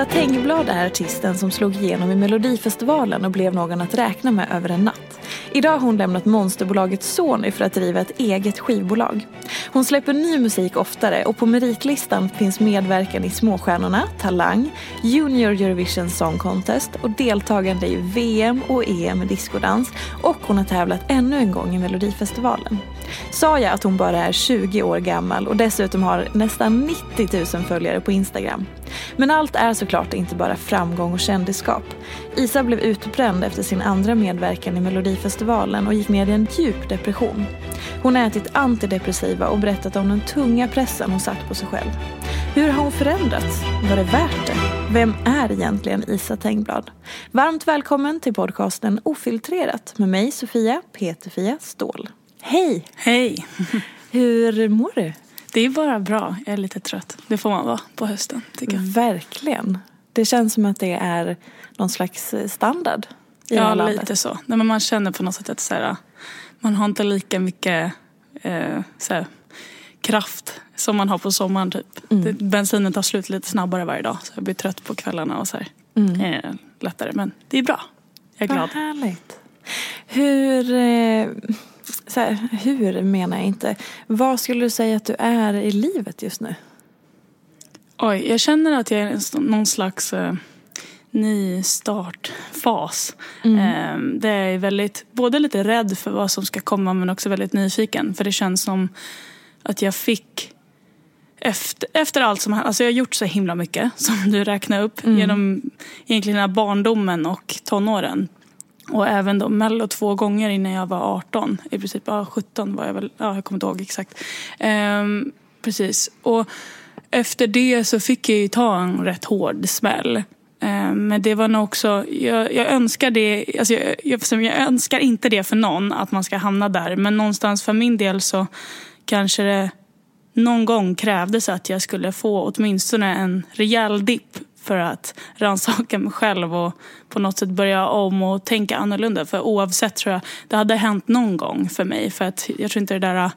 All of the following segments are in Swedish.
Isa Tengblad är artisten som slog igenom i Melodifestivalen och blev någon att räkna med över en natt. Idag har hon lämnat monsterbolaget Sony för att driva ett eget skivbolag. Hon släpper ny musik oftare och på meritlistan finns medverkan i Småstjärnorna, Talang, Junior Eurovision Song Contest och deltagande i VM och EM i diskodans och hon har tävlat ännu en gång i Melodifestivalen. Sa jag att hon bara är 20 år gammal och dessutom har nästan 90 000 följare på Instagram. Men allt är såklart inte bara framgång och kändisskap. Isa blev utbränd efter sin andra medverkan i Melodifestivalen och gick ner i en djup depression. Hon har ätit antidepressiva och berättat om den tunga pressen hon satt på sig själv. Hur har hon förändrats? Var det värt det? Vem är egentligen Isa Tengblad? Varmt välkommen till podcasten Ofiltrerat med mig Sofia Peterfia Ståhl. Hej! Hej! Hur mår du? Det är bara bra. Jag är lite trött. Det får man vara på hösten, tycker jag. Verkligen. Det känns som att det är någon slags standard i Ja, lite så. Nej, men man känner på något sätt att så här, man har inte lika mycket eh, så här, kraft som man har på sommaren. Typ. Det, bensinen tar slut lite snabbare varje dag. Så jag blir trött på kvällarna och så här. Eh, lättare. Men det är bra. Jag är glad. Vad härligt. Hur, eh, så här, hur menar jag inte. Vad skulle du säga att du är i livet just nu? Oj, jag känner att jag är någon slags eh, ny startfas. Eh, det är väldigt, både lite rädd för vad som ska komma men också väldigt nyfiken. För det känns som att jag fick efter, efter allt som alltså jag har gjort så himla mycket som du räknar upp genom egentligen barndomen och tonåren. Och även då Mello två gånger innan jag var 18. I princip, ja 17 var jag väl, ja jag kommer inte ihåg exakt. Ehm, precis. Och efter det så fick jag ju ta en rätt hård smäll. Ehm, men det var nog också, jag, jag önskar det, alltså jag, jag, jag önskar inte det för någon att man ska hamna där. Men någonstans för min del så kanske det någon gång krävdes att jag skulle få åtminstone en rejäl dipp för att rannsaka mig själv och på något sätt börja om och tänka annorlunda. För oavsett tror jag, det hade hänt någon gång för mig. För att jag tror inte det där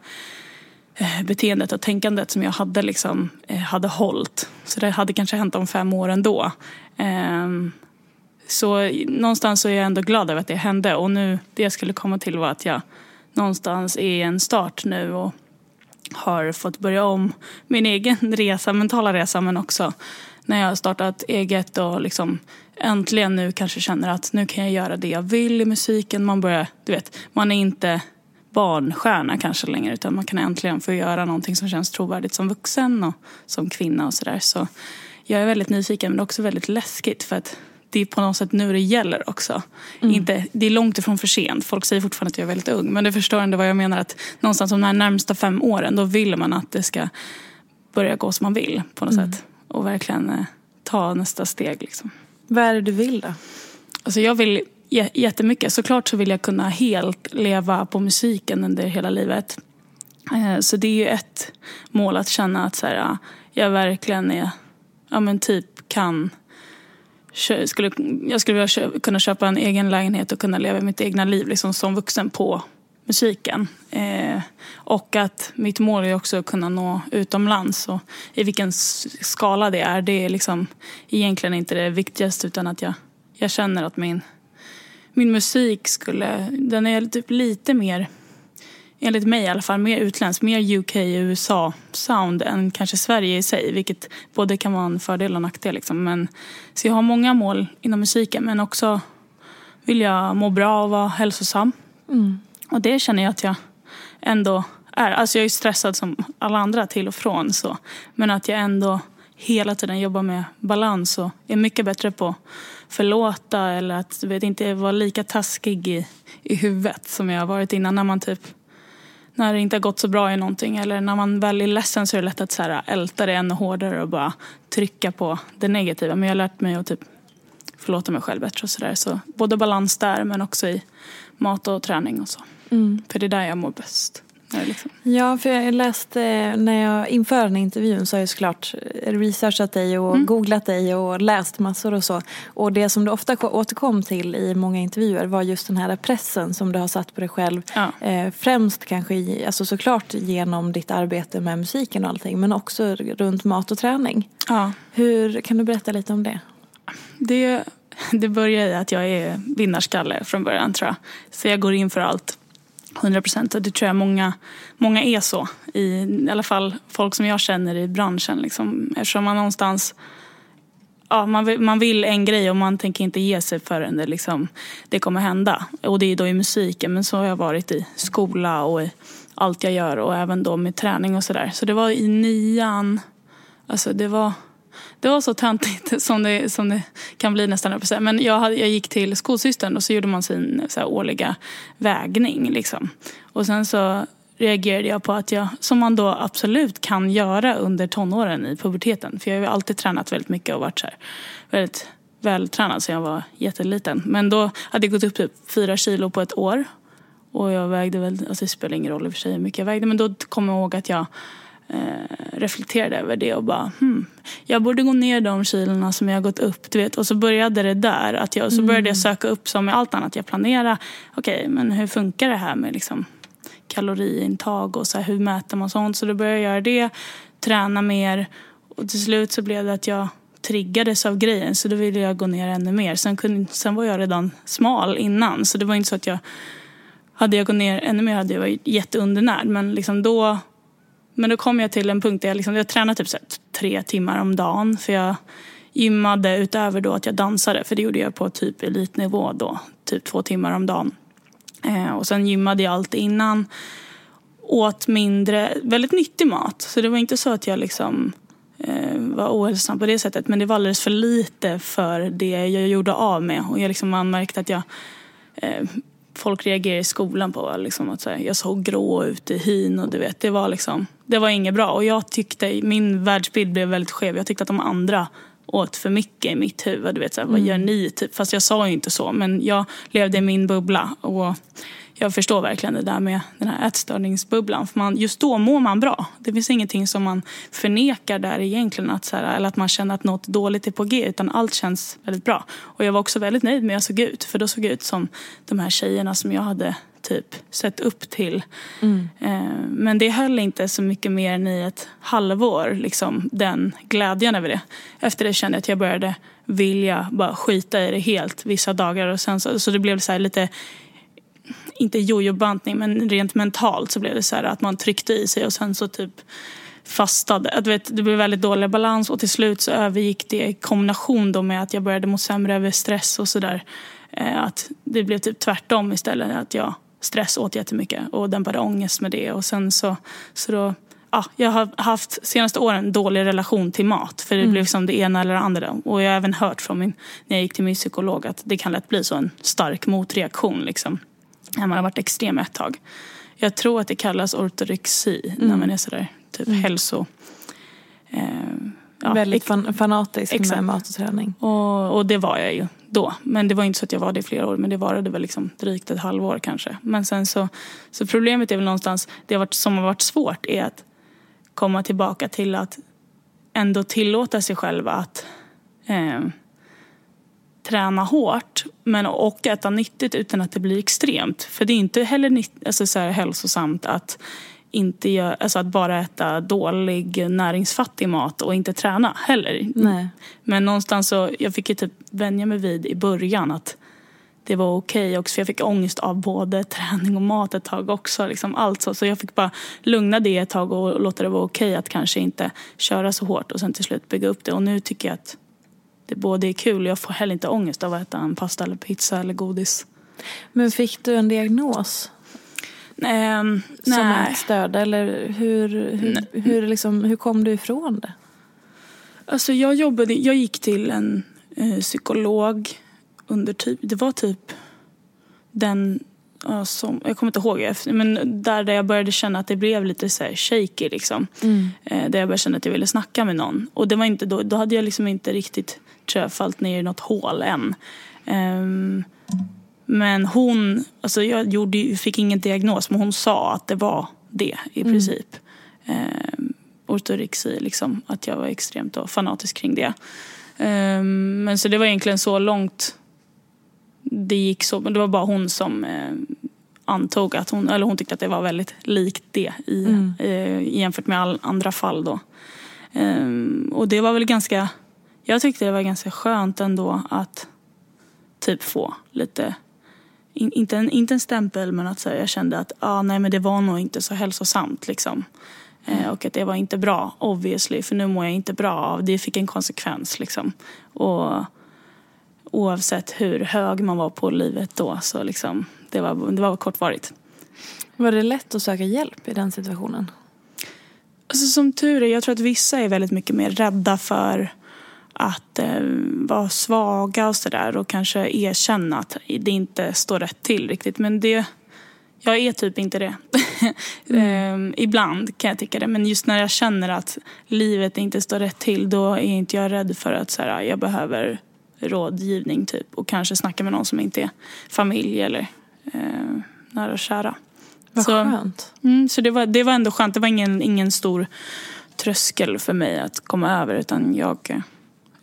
eh, beteendet och tänkandet som jag hade liksom eh, hade hållit. Så det hade kanske hänt om fem år ändå. Ehm, så någonstans så är jag ändå glad över att det hände. Och nu, det jag skulle komma till var att jag någonstans är i en start nu och har fått börja om min egen resa, mentala resa men också när jag har startat eget och liksom äntligen nu kanske känner att nu kan jag göra det jag vill i musiken. Man börjar, du vet, man är inte barnstjärna kanske längre utan man kan äntligen få göra någonting som känns trovärdigt som vuxen och som kvinna och sådär. Så jag är väldigt nyfiken men också väldigt läskigt för att det är på något sätt nu det gäller också. Inte, det är långt ifrån för sent. Folk säger fortfarande att jag är väldigt ung. Men du förstår ändå vad jag menar. att Någonstans de närmsta fem åren, då vill man att det ska börja gå som man vill på något sätt. Och verkligen eh, ta nästa steg liksom. Vad är det du vill då? Alltså jag vill jättemycket. Såklart så vill jag kunna helt leva på musiken under hela livet. Eh, Så det är ju ett mål att känna att så här, ja, jag verkligen är, ja men typ kan skulle, jag skulle vilja kunna köpa en egen lägenhet och kunna leva mitt egna liv liksom som vuxen på musiken. Eh, och att mitt mål är också att kunna nå utomlands. Och I vilken skala det är, det är liksom egentligen inte det viktigaste utan att jag, jag känner att min, min musik skulle, den är typ lite mer enligt mig i alla fall, mer utländsk, mer UK, USA-sound än kanske Sverige i sig. Vilket både kan vara en fördel och nackdel. Liksom. Men, så jag har många mål inom musiken men också vill jag må bra och vara hälsosam. Mm. Och det känner jag att jag ändå är. Alltså jag är stressad som alla andra till och från. Så. Men att jag ändå hela tiden jobbar med balans och är mycket bättre på att förlåta eller att vet, inte vara lika taskig i, i huvudet som jag har varit innan när man typ när det inte har gått så bra i någonting eller när man väl är ledsen så är det lätt att så här, älta det ännu hårdare och bara trycka på det negativa. Men jag har lärt mig att typ förlåta mig själv bättre och sådär. Så både balans där men också i mat och träning och så. För det är där jag mår bäst. Liksom. Ja, för jag läste när jag inför den här intervjun så har jag såklart researchat dig och googlat dig och läst massor och så. Och det som du ofta återkom till i många intervjuer var just den här pressen som du har satt på dig själv. Ja. Eh, främst kanske alltså såklart genom ditt arbete med musiken och allting men också runt mat och träning. Ja. Hur, kan du berätta lite om det? Det, det börjar i att jag är vinnarskalle från början tror jag. Så jag går in för allt. 100 procent. Och det tror jag många, många är så. I, I alla fall folk som jag känner i branschen. Liksom. Eftersom man någonstans ja, man, vill, man vill en grej och man tänker inte ge sig förrän det, liksom, det kommer hända. Och det är då i musiken. Men så har jag varit i skola och i allt jag gör. Och även då med träning och sådär. Så det var i nian. Alltså det var... Det var så töntigt som det, som det kan bli nästan. höll jag på att säga. Men jag, hade, jag gick till skolsystern och så gjorde man sin så här, årliga vägning. Liksom. Och sen så reagerade jag på att jag, som man då absolut kan göra under tonåren i puberteten. För jag har ju alltid tränat väldigt mycket och varit så här, väldigt vältränad sedan jag var jätteliten. Men då hade jag gått upp typ fyra kilo på ett år. Och jag vägde väl, alltså det spelar ingen roll i och för sig hur mycket jag vägde. Men då kom jag ihåg att jag eh, reflekterade över det och bara hmm, jag borde gå ner de kilorna som jag har gått upp. Du vet. Och så började det där. Att jag, så började jag söka upp som med allt annat jag planerar. Okej, men hur funkar det här med liksom, kaloriintag och så här, hur mäter man sånt? Så då började jag göra det, träna mer och till slut så blev det att jag triggades av grejen så då ville jag gå ner ännu mer. Sen, kunde, sen var jag redan smal innan så det var inte så att jag hade jag gått ner ännu mer hade jag varit jätteundernärd men liksom då men då kom jag till en punkt där jag, liksom, jag tränade typ så här, tre timmar om dagen. För jag gymmade utöver då att jag dansade. För det gjorde jag på typ elitnivå då. Typ två timmar om dagen. Eh, och sen gymmade jag alltid innan. Åt mindre, väldigt nyttig mat. Så det var inte så att jag liksom eh, var ohälsosam på det sättet. Men det var alldeles för lite för det jag gjorde av med. Och jag liksom, anmärkte att jag eh, folk reagerade i skolan på liksom, att här, jag såg grå ut i hyn och du vet, det var liksom, det var inget bra. Och jag tyckte, min världsbild blev väldigt skev. Jag tyckte att de andra åt för mycket i mitt huvud. Du vet, så här, Vad gör ni? Typ. Fast jag sa ju inte så. Men jag levde i min bubbla. Och jag förstår verkligen det där med den här ätstörningsbubblan. För man, just då mår man bra. Det finns ingenting som man förnekar där egentligen. Att, så här, eller att man känner att något dåligt är på G. Utan allt känns väldigt bra. Och jag var också väldigt nöjd med hur jag såg ut. För då såg jag ut som de här tjejerna som jag hade typ sett upp till. Eh, men det höll inte så mycket mer än i ett halvår. Liksom, den glädjen över det. Efter det kände jag att jag började vilja bara skita i det helt vissa dagar. Och sen så, så det blev så här lite inte jojobantning men rent mentalt så blev det så här att man tryckte i sig och sen så typ fastade. Att, vet, det blev väldigt dålig balans och till slut så övergick det i kombination då med att jag började må sämre över stress och sådär. Eh, att det blev typ tvärtom istället. Att jag stress åt jättemycket och dämpade ångest med det. Och sen så, så då, ja, jag har haft senaste åren dålig relation till mat. För det blev som det ena eller det andra. Och jag har även hört från min, när jag gick till min psykolog att det kan lätt bli så en stark motreaktion. Liksom när man har varit extrem ett tag. Jag tror att det kallas ortorexi när man är sådär typ hälso, Eh, ja, Väldigt fan, fanatisk Exakt. med mat och träning. och, och det var jag ju då. Men det var inte så att jag var det i flera år. Men det varade väl liksom drygt ett halvår kanske. Men sen så, så problemet är väl någonstans, det har varit, som har varit svårt är att komma tillbaka till att ändå tillåta sig själv att eh, träna hårt men och äta nyttigt utan att det blir extremt. För det är inte heller alltså så här hälsosamt att inte gör, alltså att bara äta dålig näringsfattig mat och inte träna heller. Nej. Men någonstans så, jag fick ju typ vänja mig vid i början att det var okej också. För jag fick ångest av både träning och mat ett tag också. Liksom allt så. så jag fick bara lugna det ett tag och låta det vara okej att kanske inte köra så hårt och sen till slut bygga upp det. Och nu tycker jag att det både är kul och jag får heller inte ångest av att äta en pasta eller pizza eller godis. Men fick du en diagnos Ehm, som nej. ett stöd? Eller hur, hur, hur, liksom, hur kom du ifrån det? Alltså jag jobbade, jag gick till en eh, psykolog under typ, det var typ den, ja, som, jag kommer inte ihåg, efter- men där, där jag började känna att det blev lite så här shaky liksom. Eh, där jag började känna att jag ville snacka med någon. Och det var inte då, då hade jag liksom inte riktigt, tror jag, fallit ner i något hål än. Ehm, men hon, alltså jag gjorde, fick ingen diagnos, men hon sa att det var det i princip. Ehm, ortorexi, liksom, att jag var extremt då, fanatisk kring det. Ehm, men så det var egentligen så långt det gick så, men det var bara hon som eh, antog att hon, eller hon tyckte att det var väldigt likt det i, eh, jämfört med all andra fall då. Ehm, och det var väl ganska, jag tyckte det var ganska skönt ändå att typ få lite, in, inte, en, inte en stämpel men att här, jag kände att ah, nej men det var nog inte så hälsosamt liksom. Eh, och att det var inte bra obviously för nu mår jag inte bra av det fick en konsekvens liksom. Och oavsett hur hög man var på livet då så liksom det var, det var kortvarigt. Var det lätt att söka hjälp i den situationen? Alltså, som tur är, jag tror att vissa är väldigt mycket mer rädda för att eh, vara svaga och sådär och kanske erkänna att det inte står rätt till riktigt. Men det, jag är typ inte det. eh, ibland kan jag tycka det, men just när jag känner att livet inte står rätt till då är inte jag rädd för att så här, jag behöver rådgivning typ och kanske snacka med någon som inte är familj eller eh, nära och kära. Vad Så- skönt. Mm, så det var, det var ändå skönt. Det var ingen, ingen stor tröskel för mig att komma över utan jag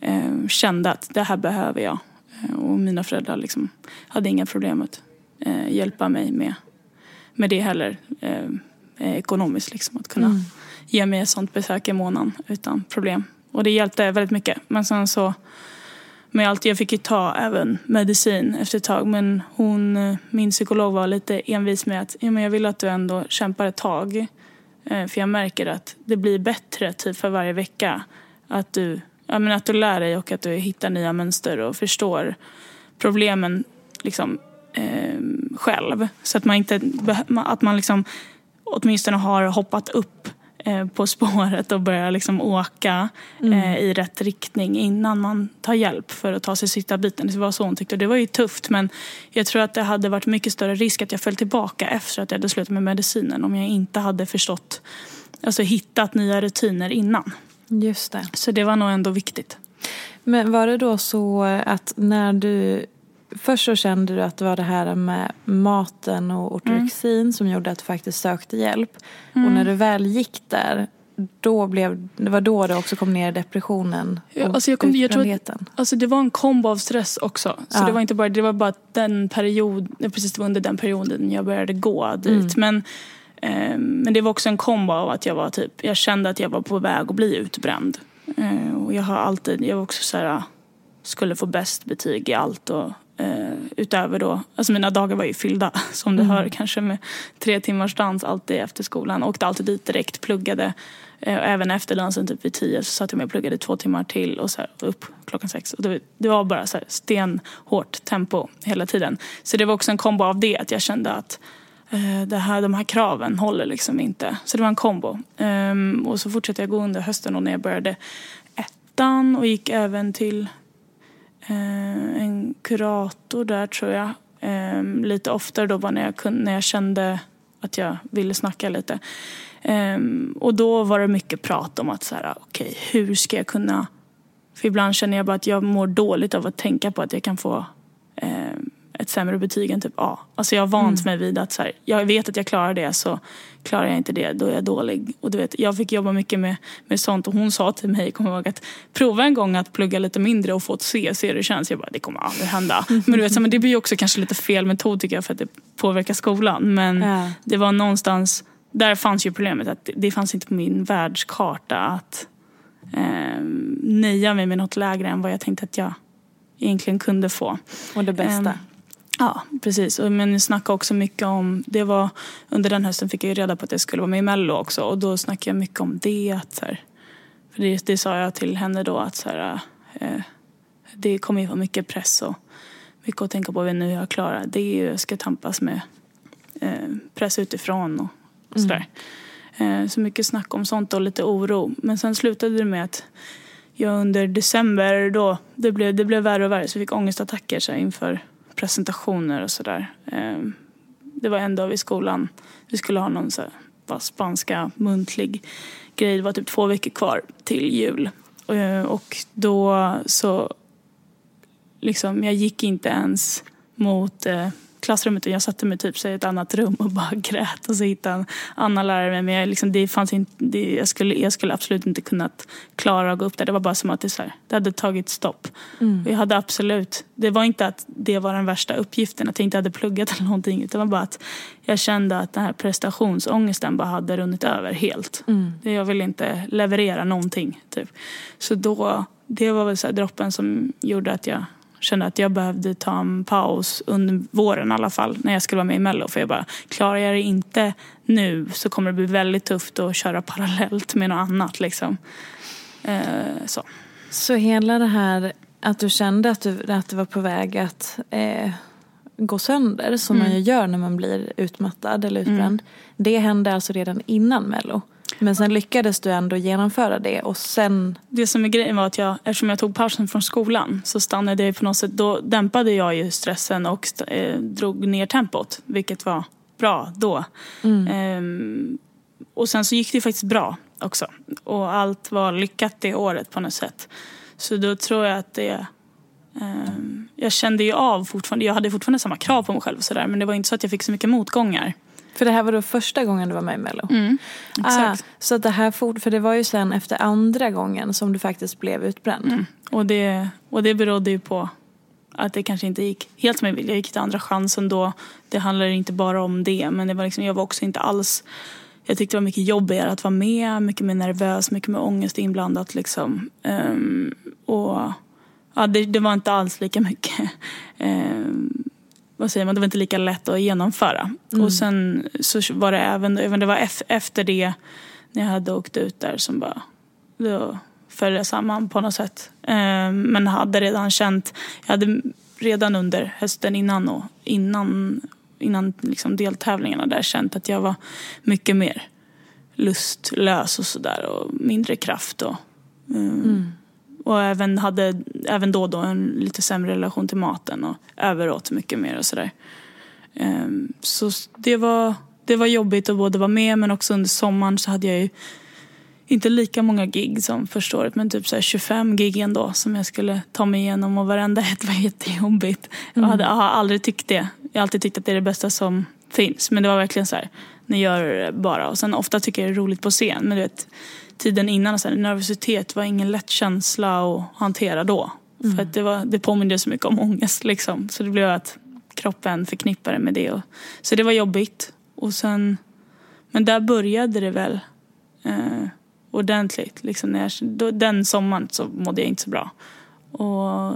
eh, kände att det här behöver jag. Eh, och mina föräldrar liksom hade inga problem att eh, hjälpa mig med, med det heller. Eh, eh, ekonomiskt liksom. Att kunna ge mig ett sånt besök i månaden utan problem. Och det hjälpte väldigt mycket. Men sen så med allt, jag fick ju ta även medicin efter ett tag men hon, eh, min psykolog var lite envis med att ja, men jag vill att du ändå kämpar ett tag. För jag märker att det blir bättre typ för varje vecka. Att du, ja, men att du lär dig och att du hittar nya mönster och förstår problemen liksom, eh, själv. Så att man inte att man liksom åtminstone har hoppat upp eh, på spåret och börjar liksom åka eh, i rätt riktning innan man tar hjälp för att ta sig sista biten. Det var så hon tyckte. Och det var ju tufft men jag tror att det hade varit mycket större risk att jag föll tillbaka efter att jag hade slutat med medicinen om jag inte hade förstått, alltså hittat nya rutiner innan. Just det. Så det var nog ändå viktigt. Men var det då så att när du... Först så kände du att det var det här med maten och ortorexin som gjorde att du faktiskt sökte hjälp. Och när du väl gick där, då blev, det var då du också kom ner i depressionen och Ja, alltså jag kom- jag tror att-. Alltså det var en kombo av stress också. Så Ja. det var inte bara, det var bara den period, precis det var under den perioden jag började gå dit. Men, eh, men det var också en kombo av att jag var typ, jag kände att jag var på väg att bli utbränd. Eh, och jag har alltid, jag var också så här, skulle få bäst betyg i allt och eh, utöver då, alltså mina dagar var ju fyllda som du hör kanske med tre timmars dans alltid efter skolan. Åkte alltid dit direkt, pluggade. Eh, även efter dansen typ vid tio så satt jag med och pluggade två timmar till och så här, upp klockan sex. Och det, var bara så här stenhårt tempo hela tiden. Så det var också en kombo av det, att jag kände att Eh, det här, de här kraven håller liksom inte. Så det var en kombo. Um, och så fortsatte jag gå under hösten och när jag började ettan och gick även till uh, en kurator där tror jag. Um, lite oftare då var när jag, kunde, när jag kände att jag ville snacka lite. Um, och då var det mycket prat om att så här, okay, hur ska jag kunna... För ibland känner jag bara att jag mår dåligt av att tänka på att jag kan få um, ett sämre betyg än typ A. Alltså jag har vant mm. mig vid att så här, jag vet att jag klarar det så klarar jag inte det då är jag dålig. Och du vet, jag fick jobba mycket med, med sånt och hon sa till mig, kommer ihåg att prova en gång att plugga lite mindre och få ett C, se hur det känns. Jag bara, det kommer aldrig hända. Men du vet, så, men det blir också kanske lite fel metod tycker jag för att det påverkar skolan. Men ja. det var någonstans, där fanns ju problemet att det, det fanns inte på min världskarta att eh, nöja mig med något lägre än vad jag tänkte att jag egentligen kunde få. Och det bästa. Eh, Ja, precis. Men jag snackade också mycket om, det var, under den hösten fick jag ju reda på att jag skulle vara med i Mello också och då snackade jag mycket om det. Att så här, för det, det sa jag till henne då att så här, eh, det kommer ju vara mycket press och mycket att tänka på nu jag klarar det. Är jag ska tampas med eh, press utifrån och, och mm. sådär. Mm. Eh, så mycket snack om sånt och lite oro. Men sen slutade det med att jag under december då, det blev, det blev värre och värre så jag fick ångestattacker så här, inför presentationer och sådär. Ehm, det var en dag i skolan, vi skulle ha någon så här, spanska muntlig grej. Det var typ två veckor kvar till jul. Ehm, och då så, liksom, jag gick inte ens mot eh, klassrummet och jag satte mig typ i ett annat rum och bara grät och så hittade en annan lärare men jag, liksom, det fanns inte, det, jag, skulle, jag skulle absolut inte kunnat klara att gå upp där. Det var bara som att det, så här, det hade tagit stopp. Mm. jag hade absolut, det var inte att det var den värsta uppgiften, att jag inte hade pluggat eller någonting utan det var bara att jag kände att den här prestationsångesten bara hade runnit över helt. Mm. Jag ville inte leverera någonting. Typ. Så då, det var väl så droppen som gjorde att jag kände att jag behövde ta en paus under våren i alla fall när jag skulle vara med i Mello. För jag bara, klarar jag det inte nu så kommer det bli väldigt tufft att köra parallellt med något annat liksom. Eh, så. så hela det här att du kände att du, att du var på väg att eh, gå sönder som mm. man ju gör när man blir utmattad eller utbränd. Mm. Det hände alltså redan innan Mello? Men sen lyckades du ändå genomföra det och sen... Det som är grejen var att jag, eftersom jag tog pausen från skolan så stannade jag på något sätt, då dämpade jag ju stressen och eh, drog ner tempot. Vilket var bra då. Mm. Ehm, och sen så gick det faktiskt bra också. Och allt var lyckat det året på något sätt. Så då tror jag att det ehm, jag kände ju av fortfarande, jag hade fortfarande samma krav på mig själv och sådär men det var inte så att jag fick så mycket motgångar. För det här var då första gången du var med i Mello? Mm, exakt. Ah, så det här for, för det var ju sen efter andra gången som du faktiskt blev utbränd. Mm. Och, det, och det berodde ju på att det kanske inte gick helt som jag ville. Jag gick till andra chansen då. Det handlar inte bara om det men det var liksom, jag var också inte alls jag tyckte det var mycket jobbigare att vara med, mycket mer nervös, mycket mer ångest inblandat liksom. Um, och ja, det, det, var inte alls lika mycket um, vad säger man, det var inte lika lätt att genomföra. Mm. Och sen så var det även, även det var efter det, när jag hade åkt ut där som bara, då föll det samman på något sätt. Eh, men hade redan känt, jag hade redan under hösten innan och innan, innan liksom deltävlingarna där känt att jag var mycket mer lustlös och sådär och mindre kraft. Och, um, mm. Och även hade även då, då en lite sämre relation till maten och överåt mycket mer och sådär. Um, så det var, det var jobbigt att både vara med men också under sommaren så hade jag ju inte lika många gig som första året men typ så 25 gig ändå som jag skulle ta mig igenom och varenda ett var jättejobbigt. Mm. Jag, hade, jag har aldrig tyckt det. Jag har alltid tyckt att det är det bästa som finns men det var verkligen så här, ni gör det bara. Och sen ofta tycker jag det är roligt på scen men du vet tiden innan, så här, nervositet var ingen lätt känsla att hantera då. Mm. För att det, var, det påminde så mycket om ångest liksom. Så det blev att kroppen förknippade med det. Och, så det var jobbigt. Och sen, men där började det väl eh, ordentligt. Liksom när jag, då, den sommaren så mådde jag inte så bra. Och,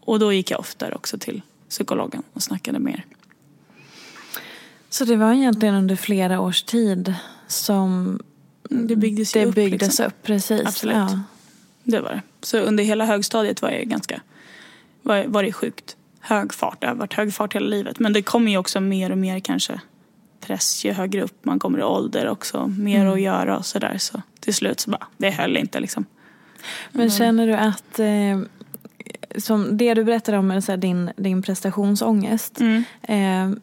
och då gick jag oftare också till psykologen och snackade mer. Så det var egentligen under flera års tid som det byggdes det upp. byggdes liksom. upp, precis. Absolut. Ja. Det var det. Så under hela högstadiet var jag ganska, var, var det sjukt hög fart. Det har varit hög fart hela livet. Men det kommer ju också mer och mer kanske press ju högre upp man kommer i ålder också. Mer mm. att göra och sådär. Så till slut så bara, det höll inte liksom. Men mm. känner du att eh, som det du berättade om, så här, din, din prestationsångest. Mm. Eh,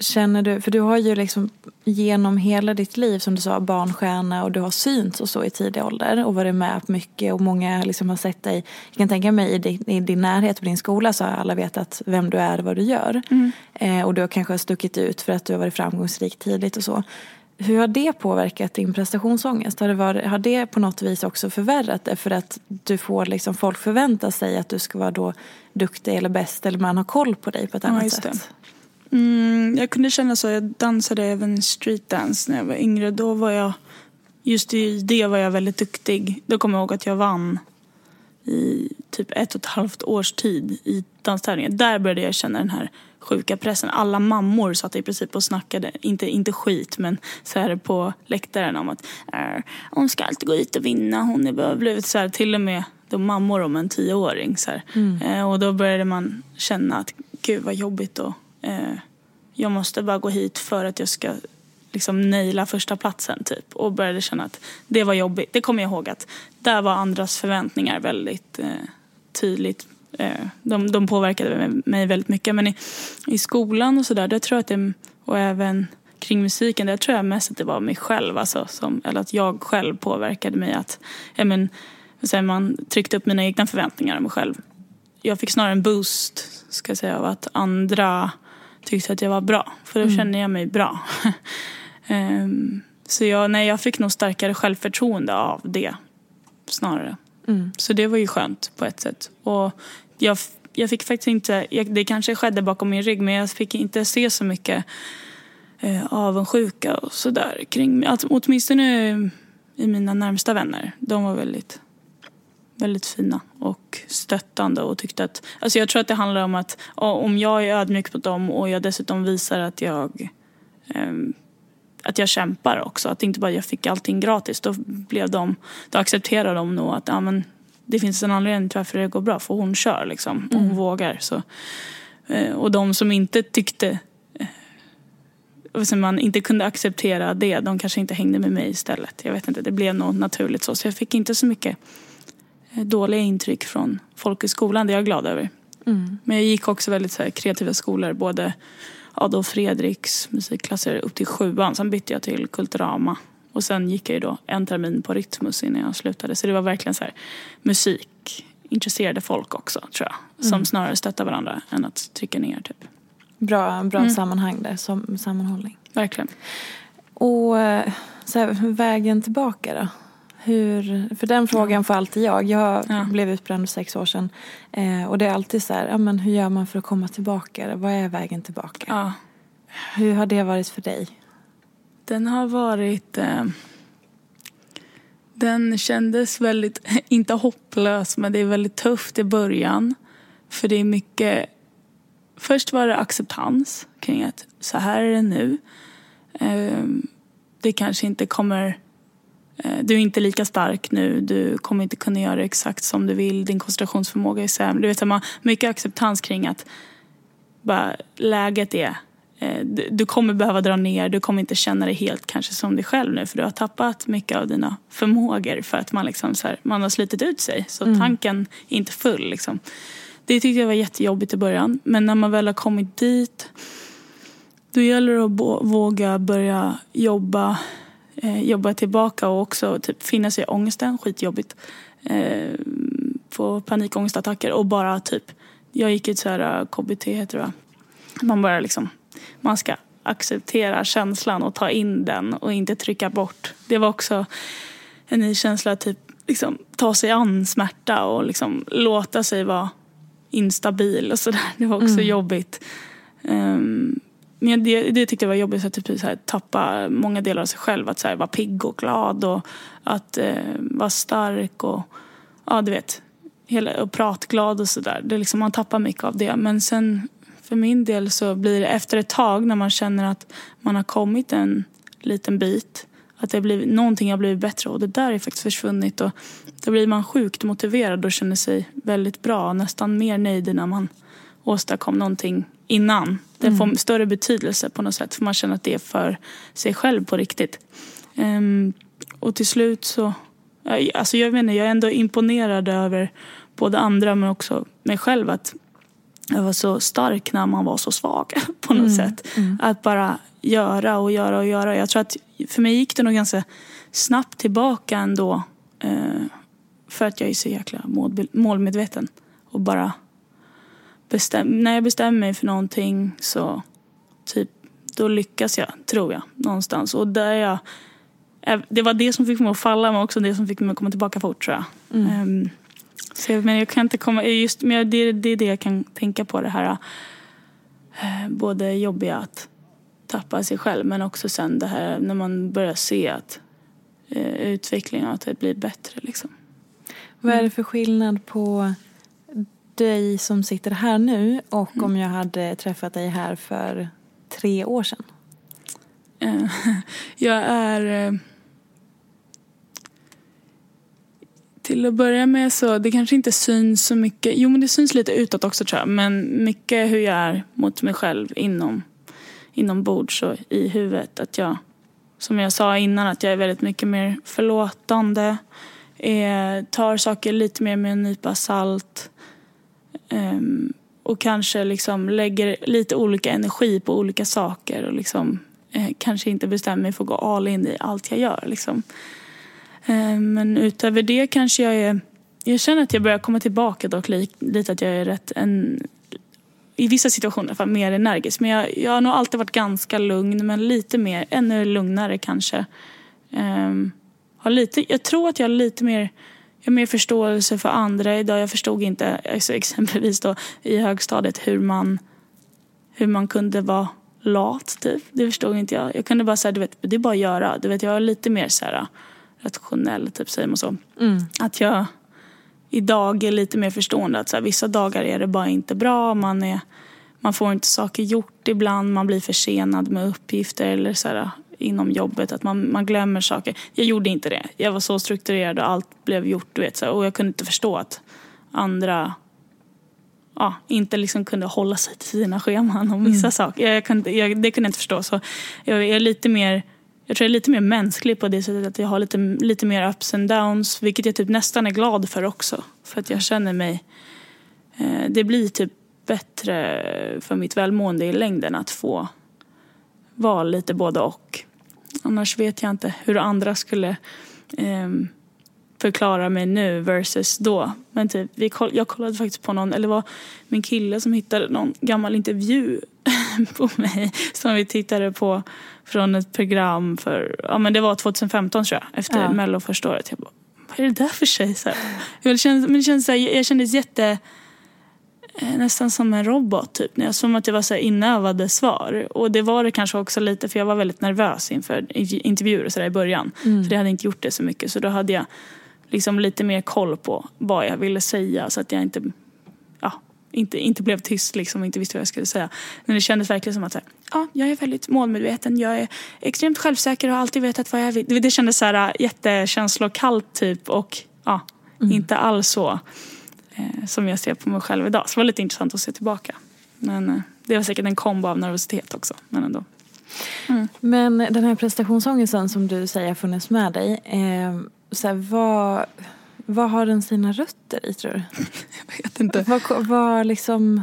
Känner du, för du har ju liksom genom hela ditt liv som du sa barnstjärna och du har synts och så i tidig ålder och varit med på mycket och många liksom har sett dig, jag kan tänka mig i din, i din närhet på din skola så har alla vetat vem du är och vad du gör. Mm. Eh, och du har kanske stuckit ut för att du har varit framgångsrik tidigt och så. Hur har det påverkat din prestationsångest? Har det, varit, har det på något vis också förvärrat det? För att du får liksom, folk förvänta sig att du ska vara då duktig eller bäst eller man har koll på dig på ett annat ja, sätt. Mm, jag kunde känna så. Jag dansade även streetdance när jag var yngre. Då var jag, just i det var jag väldigt duktig. Då kommer jag ihåg att jag vann i typ ett och ett halvt års tid i danstävlingen. Där började jag känna den här sjuka pressen. Alla mammor satt i princip och snackade, inte, inte skit men så här på läktaren om att äh, hon ska alltid gå ut och vinna. Hon är blivit så här, till och med de mammor om en tioåring. Så mm. eh, och då började man känna att gud vad jobbigt och eh, jag måste bara gå hit för att jag ska liksom naila första platsen typ. Och började känna att det var jobbigt. Det kommer jag ihåg att där var andras förväntningar väldigt eh, tydligt. Eh, de, de påverkade mig väldigt mycket. Men i, i skolan och sådär, där tror jag att det, och även kring musiken, där tror jag mest att det var mig själv. Alltså, som, eller att jag själv påverkade mig. att ja, men, så Man tryckte upp mina egna förväntningar om mig själv. Jag fick snarare en boost ska jag säga, av att andra tyckte att jag var bra. För då mm. kände jag mig bra. um, så jag, nej, jag fick nog starkare självförtroende av det snarare. Mm. Så det var ju skönt på ett sätt. Och jag, jag fick faktiskt inte, jag, det kanske skedde bakom min rygg men jag fick inte se så mycket eh, avundsjuka och sådär kring mig. Alltså, åtminstone i mina närmsta vänner. De var väldigt väldigt fina och stöttande och tyckte att, alltså jag tror att det handlar om att om jag är ödmjuk mot dem och jag dessutom visar att jag eh, att jag kämpar också, att inte bara jag fick allting gratis, då blev de, då accepterar de nog att ja, men det finns en anledning till varför det går bra, för hon kör liksom, och hon mm. vågar. Så, eh, och de som inte tyckte eh, man inte kunde acceptera det, de kanske inte hängde med mig istället. Jag vet inte, det blev nog naturligt så. Så jag fick inte så mycket dåliga intryck från folk i skolan. Det är jag glad över. Mm. Men jag gick också väldigt så här, kreativa skolor. Både Adolf Fredriks musikklasser upp till sjuan. Sen bytte jag till Kulturama. Och sen gick jag ju då en termin på Rytmus innan jag slutade. Så det var verkligen så här, musik intresserade folk också tror jag. Som mm. snarare stöttar varandra än att trycka ner typ. Bra, bra mm. sammanhang där, som sammanhållning. Verkligen. Och eh, så här, vägen tillbaka då? Hur, för den frågan får alltid jag. Jag ja. blev utbränd för sex år sedan. Eh, och det är alltid så här, ja, men hur gör man för att komma tillbaka? Vad är vägen tillbaka? Ja. Hur har det varit för dig? Den har varit... Eh, den kändes väldigt, inte hopplös, men det är väldigt tufft i början. För det är mycket... Först var det acceptans kring att så här är det nu. Eh, det kanske inte kommer du är inte lika stark nu, du kommer inte kunna göra exakt som du vill, din koncentrationsförmåga är sämre. Du vet, man mycket acceptans kring att bara, läget är eh, du kommer behöva dra ner, du kommer inte känna dig helt kanske som dig själv nu för du har tappat mycket av dina förmågor för att man, liksom så här, man har slitit ut sig. Så mm. tanken är inte full. Liksom. Det tyckte jag var jättejobbigt i början. Men när man väl har kommit dit då gäller det att våga börja jobba eh, jobba tillbaka och också typ finna sig i ångesten, skitjobbigt. Eh, få panikångestattacker och bara typ, jag gick ett så här eh, KBT heter det Man bara liksom, man ska acceptera känslan och ta in den och inte trycka bort. Det var också en ny känsla, typ liksom ta sig an smärta och liksom låta sig vara instabil och sådär. Det var också mm. jobbigt. Um, det, det tyckte jag var jobbigt, att typ, så här, tappa många delar av sig själv. Att så här, vara pigg och glad och att eh, vara stark och ja, du vet, hela, och pratglad och sådär. Liksom, man tappar mycket av det. Men sen för min del så blir det efter ett tag när man känner att man har kommit en liten bit att det blir, någonting har blivit bättre och det där är faktiskt försvunnit. Och då blir man sjukt motiverad och känner sig väldigt bra. Nästan mer nöjd när man åstadkom någonting innan. Det får mm. större betydelse på något sätt för man känner att det är för sig själv på riktigt. Um, och till slut så, alltså jag, menar, jag är ändå imponerad över både andra men också mig själv att jag var så stark när man var så svag på något sätt. Att bara göra och göra och göra. Jag tror att för mig gick det nog ganska snabbt tillbaka ändå. Eh, för att jag är så jäkla målmedveten. Och bara bestäm- när jag bestämmer mig för någonting så typ, då lyckas jag, tror jag, någonstans. Och där jag, eh, det var det som fick mig att falla men också det som fick mig att komma tillbaka fort tror jag. Ehm, så jag, men jag kan inte komma, just, men det, det är det jag kan tänka på det här. eh, Både jobbiga att tappa sig själv men också sen det här när man börjar se att eh, utvecklingen att det blir bättre liksom. Vad är det för skillnad på dig som sitter här nu och Mm. om jag hade träffat dig här för tre år sedan? Eh, Jag är... eh, Till att börja med så, det kanske inte syns så mycket. Jo men det syns lite utåt också tror jag. Men mycket hur jag är mot mig själv inom, inombords och i huvudet. Att jag, som jag sa innan, att jag är väldigt mycket mer förlåtande. Eh, tar saker lite mer med en nypa salt. Um, och kanske liksom lägger lite olika energi på olika saker och liksom eh, kanske inte bestämmer mig för att gå all in i allt jag gör. Liksom. Eh, men utöver det kanske jag är... Jag känner att jag börjar komma tillbaka dock li, lite att jag är rätt en, i vissa situationer för mer energisk. Men jag, jag har nog alltid varit ganska lugn men lite mer, ännu lugnare kanske. Ehm, har lite, jag tror att jag har lite mer jag har mer förståelse för andra idag. Jag förstod inte alltså exempelvis då, i högstadiet hur man, hur man kunde vara lat. Typ. Det förstod inte jag. Jag kunde bara säga, du vet, det är bara att göra. Du vet, jag är lite mer så här, rationell, typ, säger man så. Att jag idag är lite mer förstående. Att så här, vissa dagar är det bara inte bra. Man, är, man får inte saker gjort ibland. Man blir försenad med uppgifter eller så här, inom jobbet. Att man, man glömmer saker. Jag gjorde inte det. Jag var så strukturerad och allt blev gjort. Du vet, så och jag kunde inte förstå att andra ja, inte liksom kunde hålla sig till sina scheman om vissa saker. Jag, jag kunde, jag, det kunde jag inte förstå. Så jag är lite mer jag tror jag är lite mer mänsklig på det sättet att jag har lite, lite mer ups and downs. Vilket jag typ nästan är glad för också. För att jag känner mig... Eh, det blir typ bättre för mitt välmående i längden att få vara lite både och. Annars vet jag inte hur andra skulle ehm, förklara mig nu versus då. Men typ, vi koll, jag kollade faktiskt på någon, eller det var min kille som hittade någon gammal intervju på mig som vi tittade på från ett program för, ja men det var 2015 tror jag, efter Ja. mello första året. Jag bara, vad är det där för tjej? Så här. Jag, kände, men det kändes jag kändes jätte, eh, nästan som en robot typ. Jag, som att jag var så inövade svar. Och det var det kanske också lite för jag var väldigt nervös inför intervjuer och så i början. För jag hade inte gjort det så mycket. Så då hade jag liksom lite mer koll på vad jag ville säga så att jag inte, ja, inte, inte blev tyst liksom och inte visste vad jag skulle säga. Men det kändes verkligen som att så här, ja, jag är väldigt målmedveten, jag är extremt självsäker och har alltid vetat vad jag vill. Det- Det kändes så här äh, jättekänslokallt typ och ja, inte alls så eh, som jag ser på mig själv idag. Så det var lite intressant att se tillbaka. Men eh, det var säkert en kombo av nervositet också. Men ändå. Men den här prestationsångesten som du säger har funnits med dig. Eh, så här, vad, vad har den sina rötter i tror du? Jag vet inte. Vad, vad liksom...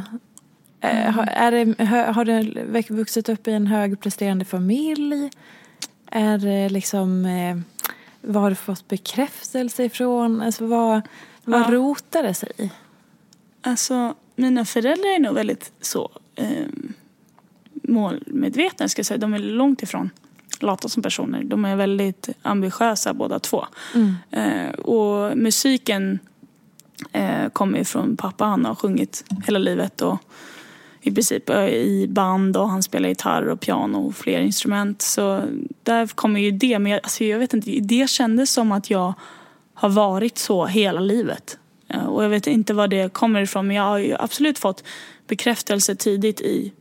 Eh, har, är det, har du vuxit upp i en högpresterande familj? Är det liksom... Eh, vad har du fått bekräftelse ifrån? Alltså, vad vad Ja. rotar det sig i? Alltså, mina föräldrar är nog väldigt så eh, målmedvetna ska jag säga. De är långt ifrån lata som personer. De är väldigt ambitiösa båda två. Eh, och musiken eh, kommer från pappa. Han har sjungit hela livet och i princip eh, i band och han spelar gitarr och piano och fler instrument. Så där kommer ju det. Men jag, alltså jag vet inte, det kändes som att jag har varit så hela livet. Eh, Och jag vet inte var det kommer ifrån men jag har ju absolut fått bekräftelse tidigt i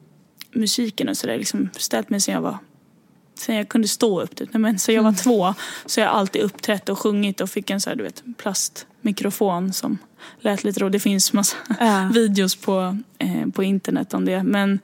musiken och sådär. Liksom ställt mig sen jag var sen jag kunde stå upp. Typ. Men sen jag var två så jag alltid uppträtt och sjungit och fick en så här, du vet, plastmikrofon som lät lite roligt. Det finns massa Ja. videos på, eh, på internet om det. Men,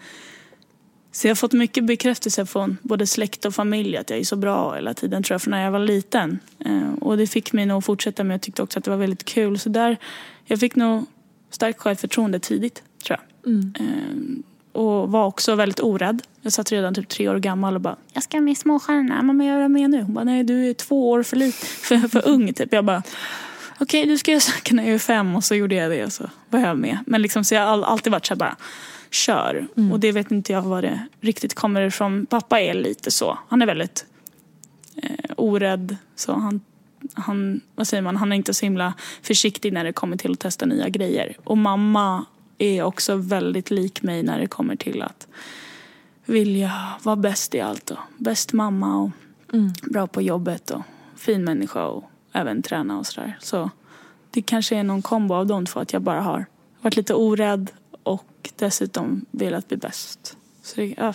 så jag har fått mycket bekräftelse från både släkt och familj att jag är så bra hela tiden tror jag från när jag var liten. Eh, och det fick mig nog att fortsätta men jag tyckte också att det var väldigt kul. Så där, jag fick nog starkt självförtroende tidigt tror jag. Mm. Eh, och var också väldigt orädd. Jag satt redan typ tre år gammal och bara Jag ska med Småstjärnorna, mamma jag är med nu. Hon bara nej du är två år för, lite, för, för ung typ. Jag bara okej okay, du ska jag söka när jag är fem och så gjorde jag det och så var jag med. Men liksom så jag har alltid varit så här bara kör. Mm. Och det vet inte jag var det riktigt kommer ifrån. Pappa är lite så. Han är väldigt eh, orädd. Så han, han, vad säger man, han är inte så himla försiktig när det kommer till att testa nya grejer. Och mamma är också väldigt lik mig när det kommer till att vilja vara bäst i allt. Och bäst mamma och Mm. bra på jobbet och fin människa och även träna och sådär. Så det kanske är någon kombo av de två. Att jag bara har varit lite orädd och dessutom velat bli bäst. Så det, ja,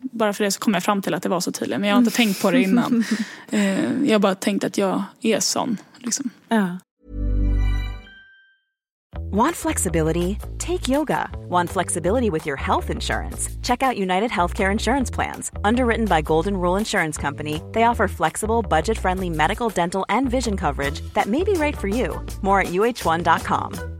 bara för det så kom jag fram till att det var så tydligt. Men jag har inte tänkt på det innan. Eh, jag har bara tänkt att jag är sån. Liksom. Ja. Want flexibility? Take yoga. Want flexibility with your health insurance? Check out United Healthcare Insurance Plans. Underwritten by Golden Rule Insurance Company, they offer flexible, budget friendly medical, dental, and vision coverage that may be right for you. More at uh1.com.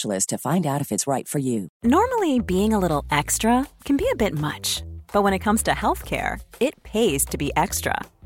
to find out if it's right for you. Normally, being a little extra can be a bit much, but when it comes to healthcare, it pays to be extra.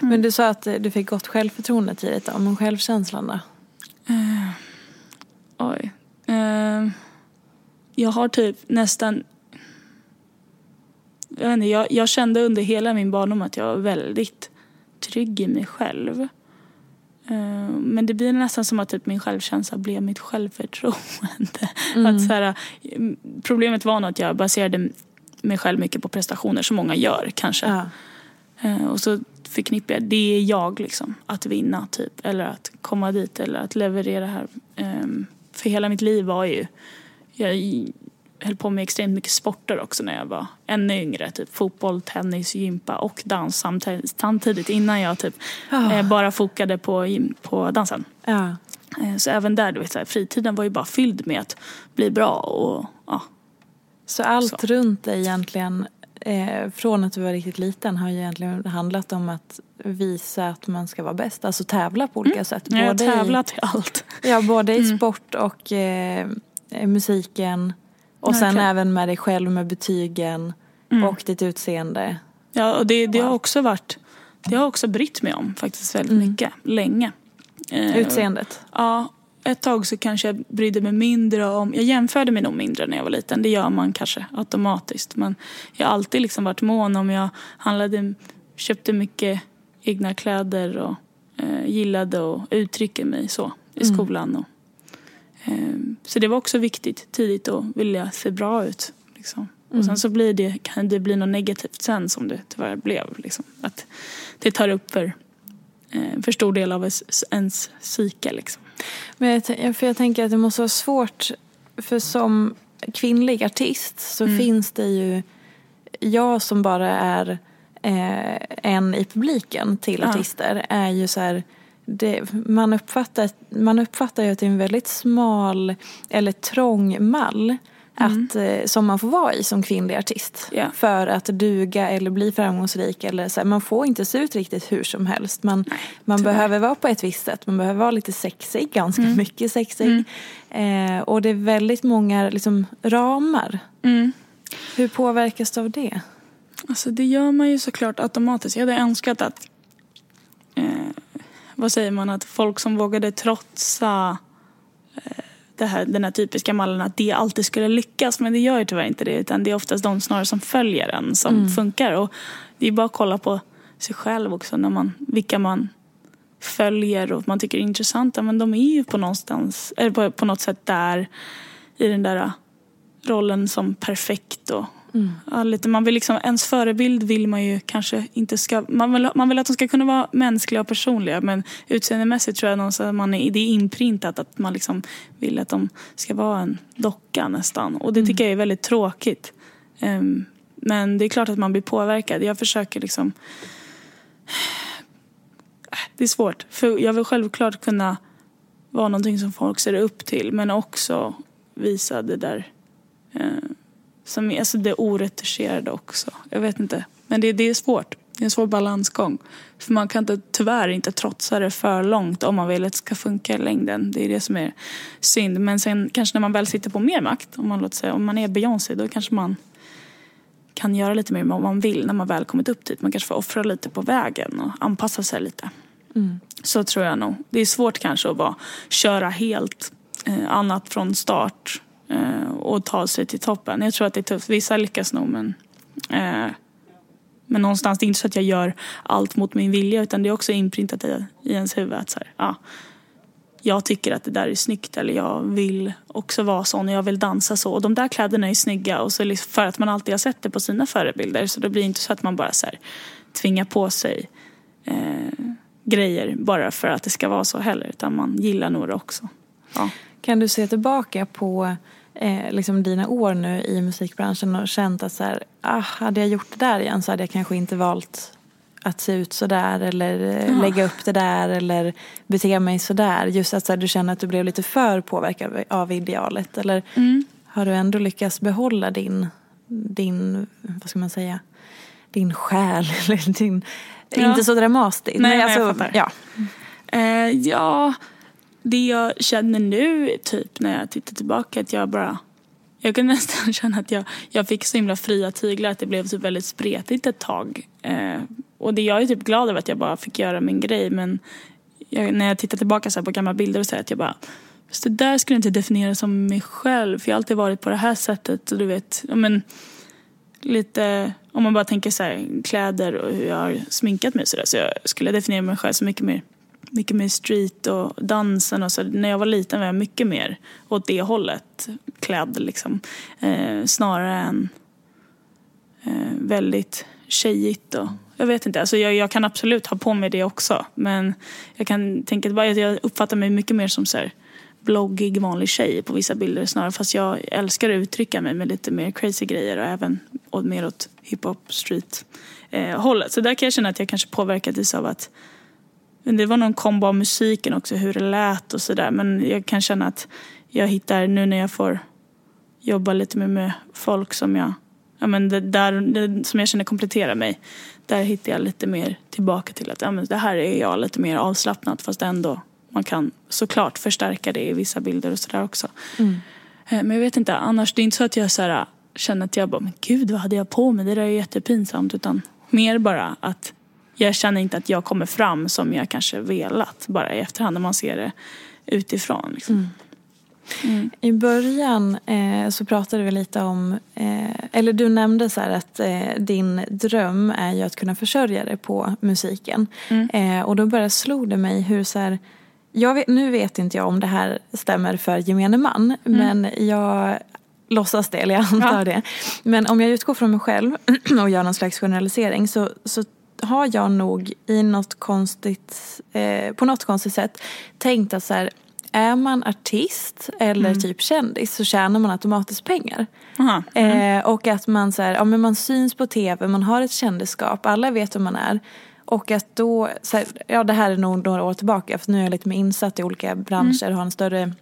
Men du sa att du fick gott självförtroende tidigt då, men självkänslan då? Oj. Eh, jag har typ nästan... Jag, inte, jag, jag kände under hela min barndom att jag var väldigt trygg i mig själv. Eh, men det blir nästan som att typ min självkänsla blev mitt självförtroende. Att så här, mm, problemet var nog att jag baserade mig själv mycket på prestationer som många gör kanske. Ja. Eh, och så förknippar jag, det är jag liksom. Att vinna typ. Eller att komma dit eller att leverera här. Ehm, för hela mitt liv var ju, jag höll på med extremt mycket sporter också när jag var ännu yngre. Typ fotboll, tennis, gympa och dans samtidigt, samtidigt innan jag typ eh, bara fokade på, på dansen. Ja. Eh, så även där, du vet, så här, fritiden var ju bara fylld med att bli bra och ja. Så allt Så. runt dig egentligen, eh, från att du var riktigt liten, har ju egentligen handlat om att visa att man ska vara bäst. Alltså tävla på olika sätt. Jag har Både tävlat i allt. I, ja, både i sport och eh, musiken. Och sen Verkligen. även med dig själv med betygen och ditt utseende. Ja, och det, det har också varit, det har också brytt mig om faktiskt väldigt mycket, länge. Eh, Utseendet. Ja, ett tag så kanske jag brydde mig mindre om, jag jämförde mig nog mindre när jag var liten, det gör man kanske automatiskt. Men jag har alltid liksom varit mån om jag handlade, köpte mycket egna kläder och eh, gillade att uttrycka mig så i skolan. Och, eh, så det var också viktigt tidigt att vilja se bra ut. Liksom. Och sen så blir det, kan det bli något negativt sen som det tyvärr blev. Liksom. Att det tar upp för, eh, för stor del av ens, ens psyke. Liksom. Men jag, för jag tänker att det måste vara svårt, för som kvinnlig artist så Mm. finns det ju, jag som bara är eh, en i publiken till Ja. artister är ju så här, det, man, uppfattar, man uppfattar ju att det är en väldigt smal eller trång mall att, eh, som man får vara i som kvinnlig artist. Ja. För att duga eller bli framgångsrik. Eller så här, man får inte se ut riktigt hur som helst. Man, man tyvärr. behöver vara på ett visst sätt. Man behöver vara lite sexig, ganska mycket sexig. Eh, och det är väldigt många liksom, ramar. Hur påverkas du av det? Alltså det gör man ju såklart automatiskt. Jag hade önskat att, eh, vad säger man, att folk som vågade trotsa eh, det här, den här typiska mallen, att det alltid skulle lyckas. Men det gör ju tyvärr inte det. Utan det är oftast de snarare som följer en som funkar. Och det är bara att kolla på sig själv också, när man, vilka man följer och man tycker är intressanta. Men de är ju på, någonstans, eller på, på något sätt där i den där rollen som perfekt och ja, lite, man vill liksom, ens förebild vill man ju kanske inte ska, man vill, man vill att de ska kunna vara mänskliga och personliga men utseendemässigt tror jag någonstans att man är, det är inprintat att man liksom vill att de ska vara en docka nästan och det tycker jag är väldigt tråkigt. Ehm, men det är klart att man blir påverkad. Jag försöker liksom det är svårt. För jag vill självklart kunna vara någonting som folk ser upp till men också visa det där eh, som, är- alltså det oretuscherade också. Jag vet inte. Men det, det är svårt. Det är en svår balansgång. För man kan inte, tyvärr inte trotsa det för långt om man vill att det ska funka i längden. Det är det som är synd. Men sen kanske när man väl sitter på mer makt, om man, låter säga, om man är Beyoncé, då kanske man kan göra lite mer vad man vill när man väl kommit upp dit. Man kanske får offra lite på vägen och anpassa sig lite. Så tror jag nog. Det är svårt kanske att bara köra helt eh, annat från start Eh, och ta sig till toppen. Jag tror att det är tufft. Vissa lyckas nog men, eh, men någonstans, det är inte så att jag gör allt mot min vilja utan det är också inprintat i, i ens huvud att så här, ja, jag tycker att det där är snyggt eller jag vill också vara sån och jag vill dansa så. Och de där kläderna är snygga och så liksom för att man alltid har sett det på sina förebilder så det blir inte så att man bara så här, tvingar på sig eh, grejer bara för att det ska vara så heller utan man gillar nog det också. Ja. Kan du se tillbaka på eh, liksom dina år nu i musikbranschen och känt att så här, ah, hade jag gjort det där igen så hade jag kanske inte valt att se ut så där eller eh, lägga upp det där eller bete mig så där. Just att så här, du känner att du blev lite för påverkad av- idealet. Eller har du ändå lyckats behålla din, din, vad ska man säga, din själ eller din, Ja. inte så dramatiskt. Nej, nej, jag alltså, fattar. ja. Eh, ja, det jag känner nu typ när jag tittar tillbaka att jag bara jag kan nästan känna att jag, jag fick så himla fria tyglar att det blev typ väldigt spretigt ett tag. Eh, och det, jag är typ glad över att jag bara fick göra min grej men jag, när jag tittar tillbaka så här på gamla bilder och så här, att jag bara Fast det där skulle jag inte definiera som mig själv för jag har alltid varit på det här sättet och du vet, men lite, om man bara tänker så här, kläder och hur jag har sminkat mig så där, så jag skulle definiera mig själv så mycket mer mycket mer street och dansen och så. När jag var liten var jag mycket mer åt det hållet klädd liksom. Eh, snarare än eh, väldigt tjejigt och jag vet inte, alltså jag, jag kan absolut ha på mig det också men jag kan tänka bara att jag uppfattar mig mycket mer som så här bloggig vanlig tjej på vissa bilder snarare fast jag älskar att uttrycka mig med lite mer crazy grejer och även och mer åt hiphop street eh, hållet. Så där kan jag känna att jag kanske påverkades av att men det var någon kombo av musiken också, hur det lät och sådär. Men jag kan känna att jag hittar nu när jag får jobba lite mer med folk som jag, ja men det där, det, som jag känner kompletterar mig. Där hittar jag lite mer tillbaka till att ja, men det här är jag lite mer avslappnat fast ändå man kan såklart förstärka det i vissa bilder och sådär också. Eh, Men jag vet inte, annars det är inte så att jag så här, känner att jag bara, men gud vad hade jag på mig? Det där är jättepinsamt. Utan mer bara att jag känner inte att jag kommer fram som jag kanske velat bara i efterhand när man ser det utifrån. Liksom. I början eh, så pratade vi lite om, eh, eller du nämnde så att eh, din dröm är ju att kunna försörja dig på musiken. Eh, och då bara slog det mig hur så här, jag vet, nu vet inte jag om det här stämmer för gemene man, men jag låtsasdel, jag antar Ja. det. Men om jag utgår från mig själv och gör någon slags generalisering så, så har jag nog i något konstigt, eh, på något konstigt sätt tänkt att så här, är man artist eller Mm. typ kändis så tjänar man automatiskt pengar. Aha. Eh, och att man, så här, ja, men man syns på tv, man har ett kändisskap, alla vet vem man är. Och att då, så här, ja det här är nog några år tillbaka för nu är jag lite mer insatt i olika branscher och har en större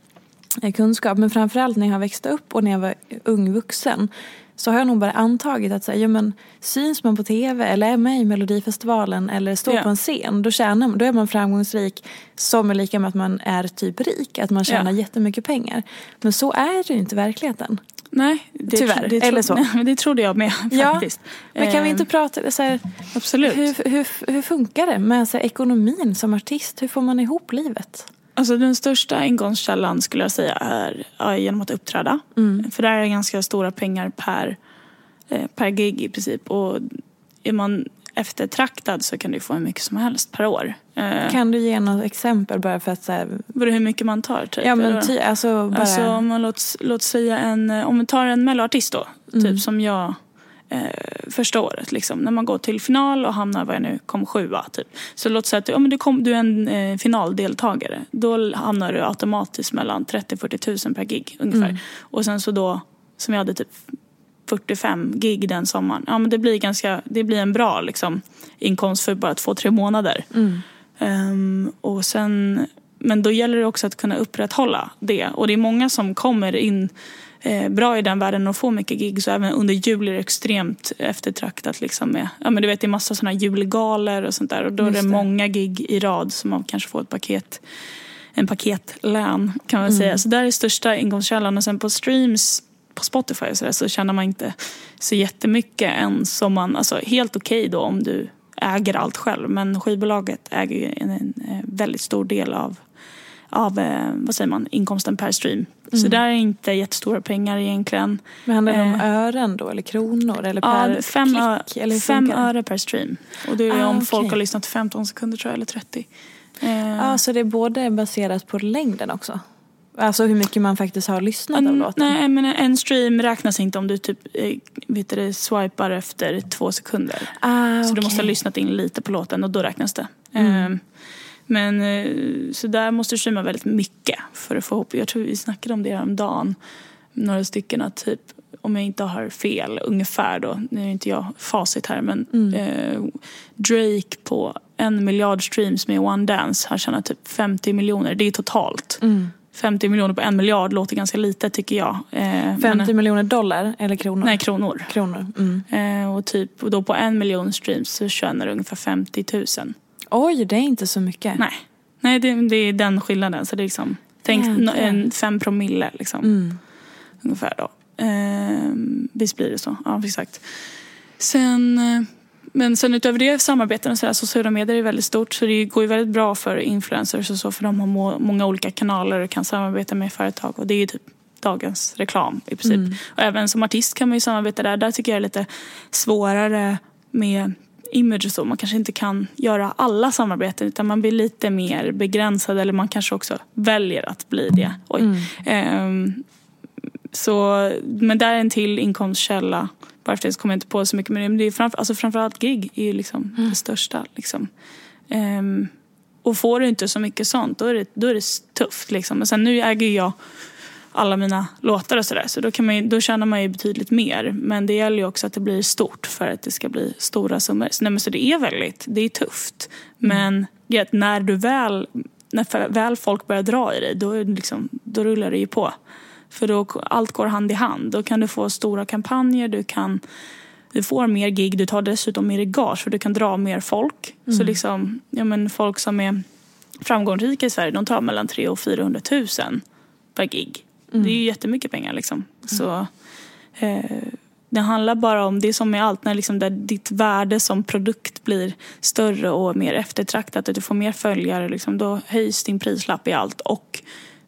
eh, kunskap. Men framförallt när jag har växt upp och när jag var ung vuxen så har jag nog bara antagit att så här, ja, men, syns man på tv eller är med i Melodifestivalen eller står Ja. på en scen då, tjänar, då är man framgångsrik som är lika med att man är typ rik, att man tjänar Ja. jättemycket pengar. Men så är det ju inte i verkligheten. Nej, det, Tyvärr, det, eller så. Nej, men det trodde jag med faktiskt. Men kan vi Eh, inte prata så här, Absolut. hur, hur, hur funkar det med så här, ekonomin som artist? Hur får man ihop livet? Alltså den största inkomstkällan skulle jag säga är ja, genom att uppträda. Mm. För där är det ganska stora pengar per, eh, per gig i princip. Och är man eftertraktad så kan du få hur mycket som helst per år. Eh, Kan du ge något exempel bara för att så här, hur mycket man tar typ? ja men ty, alltså bara, Alltså om man låt, låt säga en, eh, om vi tar en melloartist då, Mm. typ som jag eh, första året liksom. När man går till final och hamnar, vad jag nu, kom sjua typ. Så låt säga att ja, men du, kom, du är en eh, finaldeltagare. Då hamnar du automatiskt mellan 30-40 tusen per gig ungefär. Mm. Och sen så då, som jag hade typ 45 gig den sommaren. Ja men det blir ganska, det blir en bra liksom inkomst för bara två, tre månader. Mm. Ehm, och sen, men då gäller det också att kunna upprätthålla det. Och det är många som kommer in bra i den världen och får mycket gig. Så även under jul är det extremt eftertraktat. Liksom med, ja, men du vet, det är massa såna här julgalor och sånt där. Och då är Just det det. många gig i rad som man kanske får ett paket en paketlön kan man Mm. säga. Så där är största ingångskällan. Och sen på streams på Spotify så, där, så tjänar man inte så jättemycket än som man, alltså helt okej då om du äger allt själv. Men skivbolaget äger en, en, eh, väldigt stor del av, av eh, vad säger man, inkomsten per stream. Så Mm. där är inte jättestora pengar egentligen. Men handlar det om Eh, ören då eller kronor eller Ja, per fem, ö- klick? Eller fem det? öre per stream. Och det är Ah, om okej. folk har lyssnat 15 sekunder tror jag, eller 30. Eh, Ja, så det är både baserat på längden också? Alltså hur mycket man faktiskt har lyssnat av En, låten? nej, men en stream räknas inte om du typ eh, vet du, det, swipar efter två sekunder. Ah, Så du okej. måste ha lyssnat in lite på låten och då räknas det. Mm. Eh, men eh, så där måste du streama väldigt mycket för att få ihop. Jag tror vi snackade om det om dagen. Några stycken att typ om jag inte har fel ungefär då. Nu är inte jag facit här men Mm. eh, Drake på en miljard streams med One Dance har tjänat typ 50 miljoner. Det är totalt. Mm. 50 miljoner på en miljard låter ganska lite tycker jag. Eh, 50 men, miljoner dollar eller kronor? nej, kronor. Kronor. Mm. Eh, och typ och då på en miljon streams så tjänar du ungefär 50 000. Oj, det är inte så mycket. Nej, nej det, det är den skillnaden. Så det är liksom, tänk en fem promille liksom. Mm. Ungefär då. Eh, visst blir det så. Ja, exakt. Sen, eh, men sen utöver det, samarbeten och sådär, sociala medier är väldigt stort. Så det går ju väldigt bra för influencers och så. För de har må, många olika kanaler och kan samarbeta med företag. Och det är ju typ dagens reklam i princip. Mm. Och även som artist kan man ju samarbeta där. Där tycker jag det är lite svårare med image och så. Man kanske inte kan göra alla samarbeten utan man blir lite mer begränsad eller man kanske också väljer att bli det. Oj. Mm. Ehm, så, men där är en till inkomstkälla. Bara för det så kommer jag inte på så mycket. Men det är framför, alltså framförallt gig är ju liksom Mm. det största. Liksom. Ehm, och får du inte så mycket sånt då är det, då är det tufft. Liksom. Men sen nu äger jag alla mina låtar och sådär. Så då, kan man ju, då tjänar man ju betydligt mer. Men det gäller ju också att det blir stort för att det ska bli stora summor. Så, nej, men så det är väldigt, det är tufft. Men det är att när du väl, när väl folk börjar dra i dig då, liksom, då rullar det ju på. För då allt går hand i hand. Då kan du få stora kampanjer, du kan du får mer gig, du tar dessutom mer gage för du kan dra mer folk. Så liksom, ja men folk som är framgångsrika i Sverige, de tar mellan 300 och 400 000 per gig. Det är ju jättemycket pengar liksom. Så eh, det handlar bara om, det är som med allt, när liksom där ditt värde som produkt blir större och mer eftertraktat, att du får mer följare, liksom, då höjs din prislapp i allt och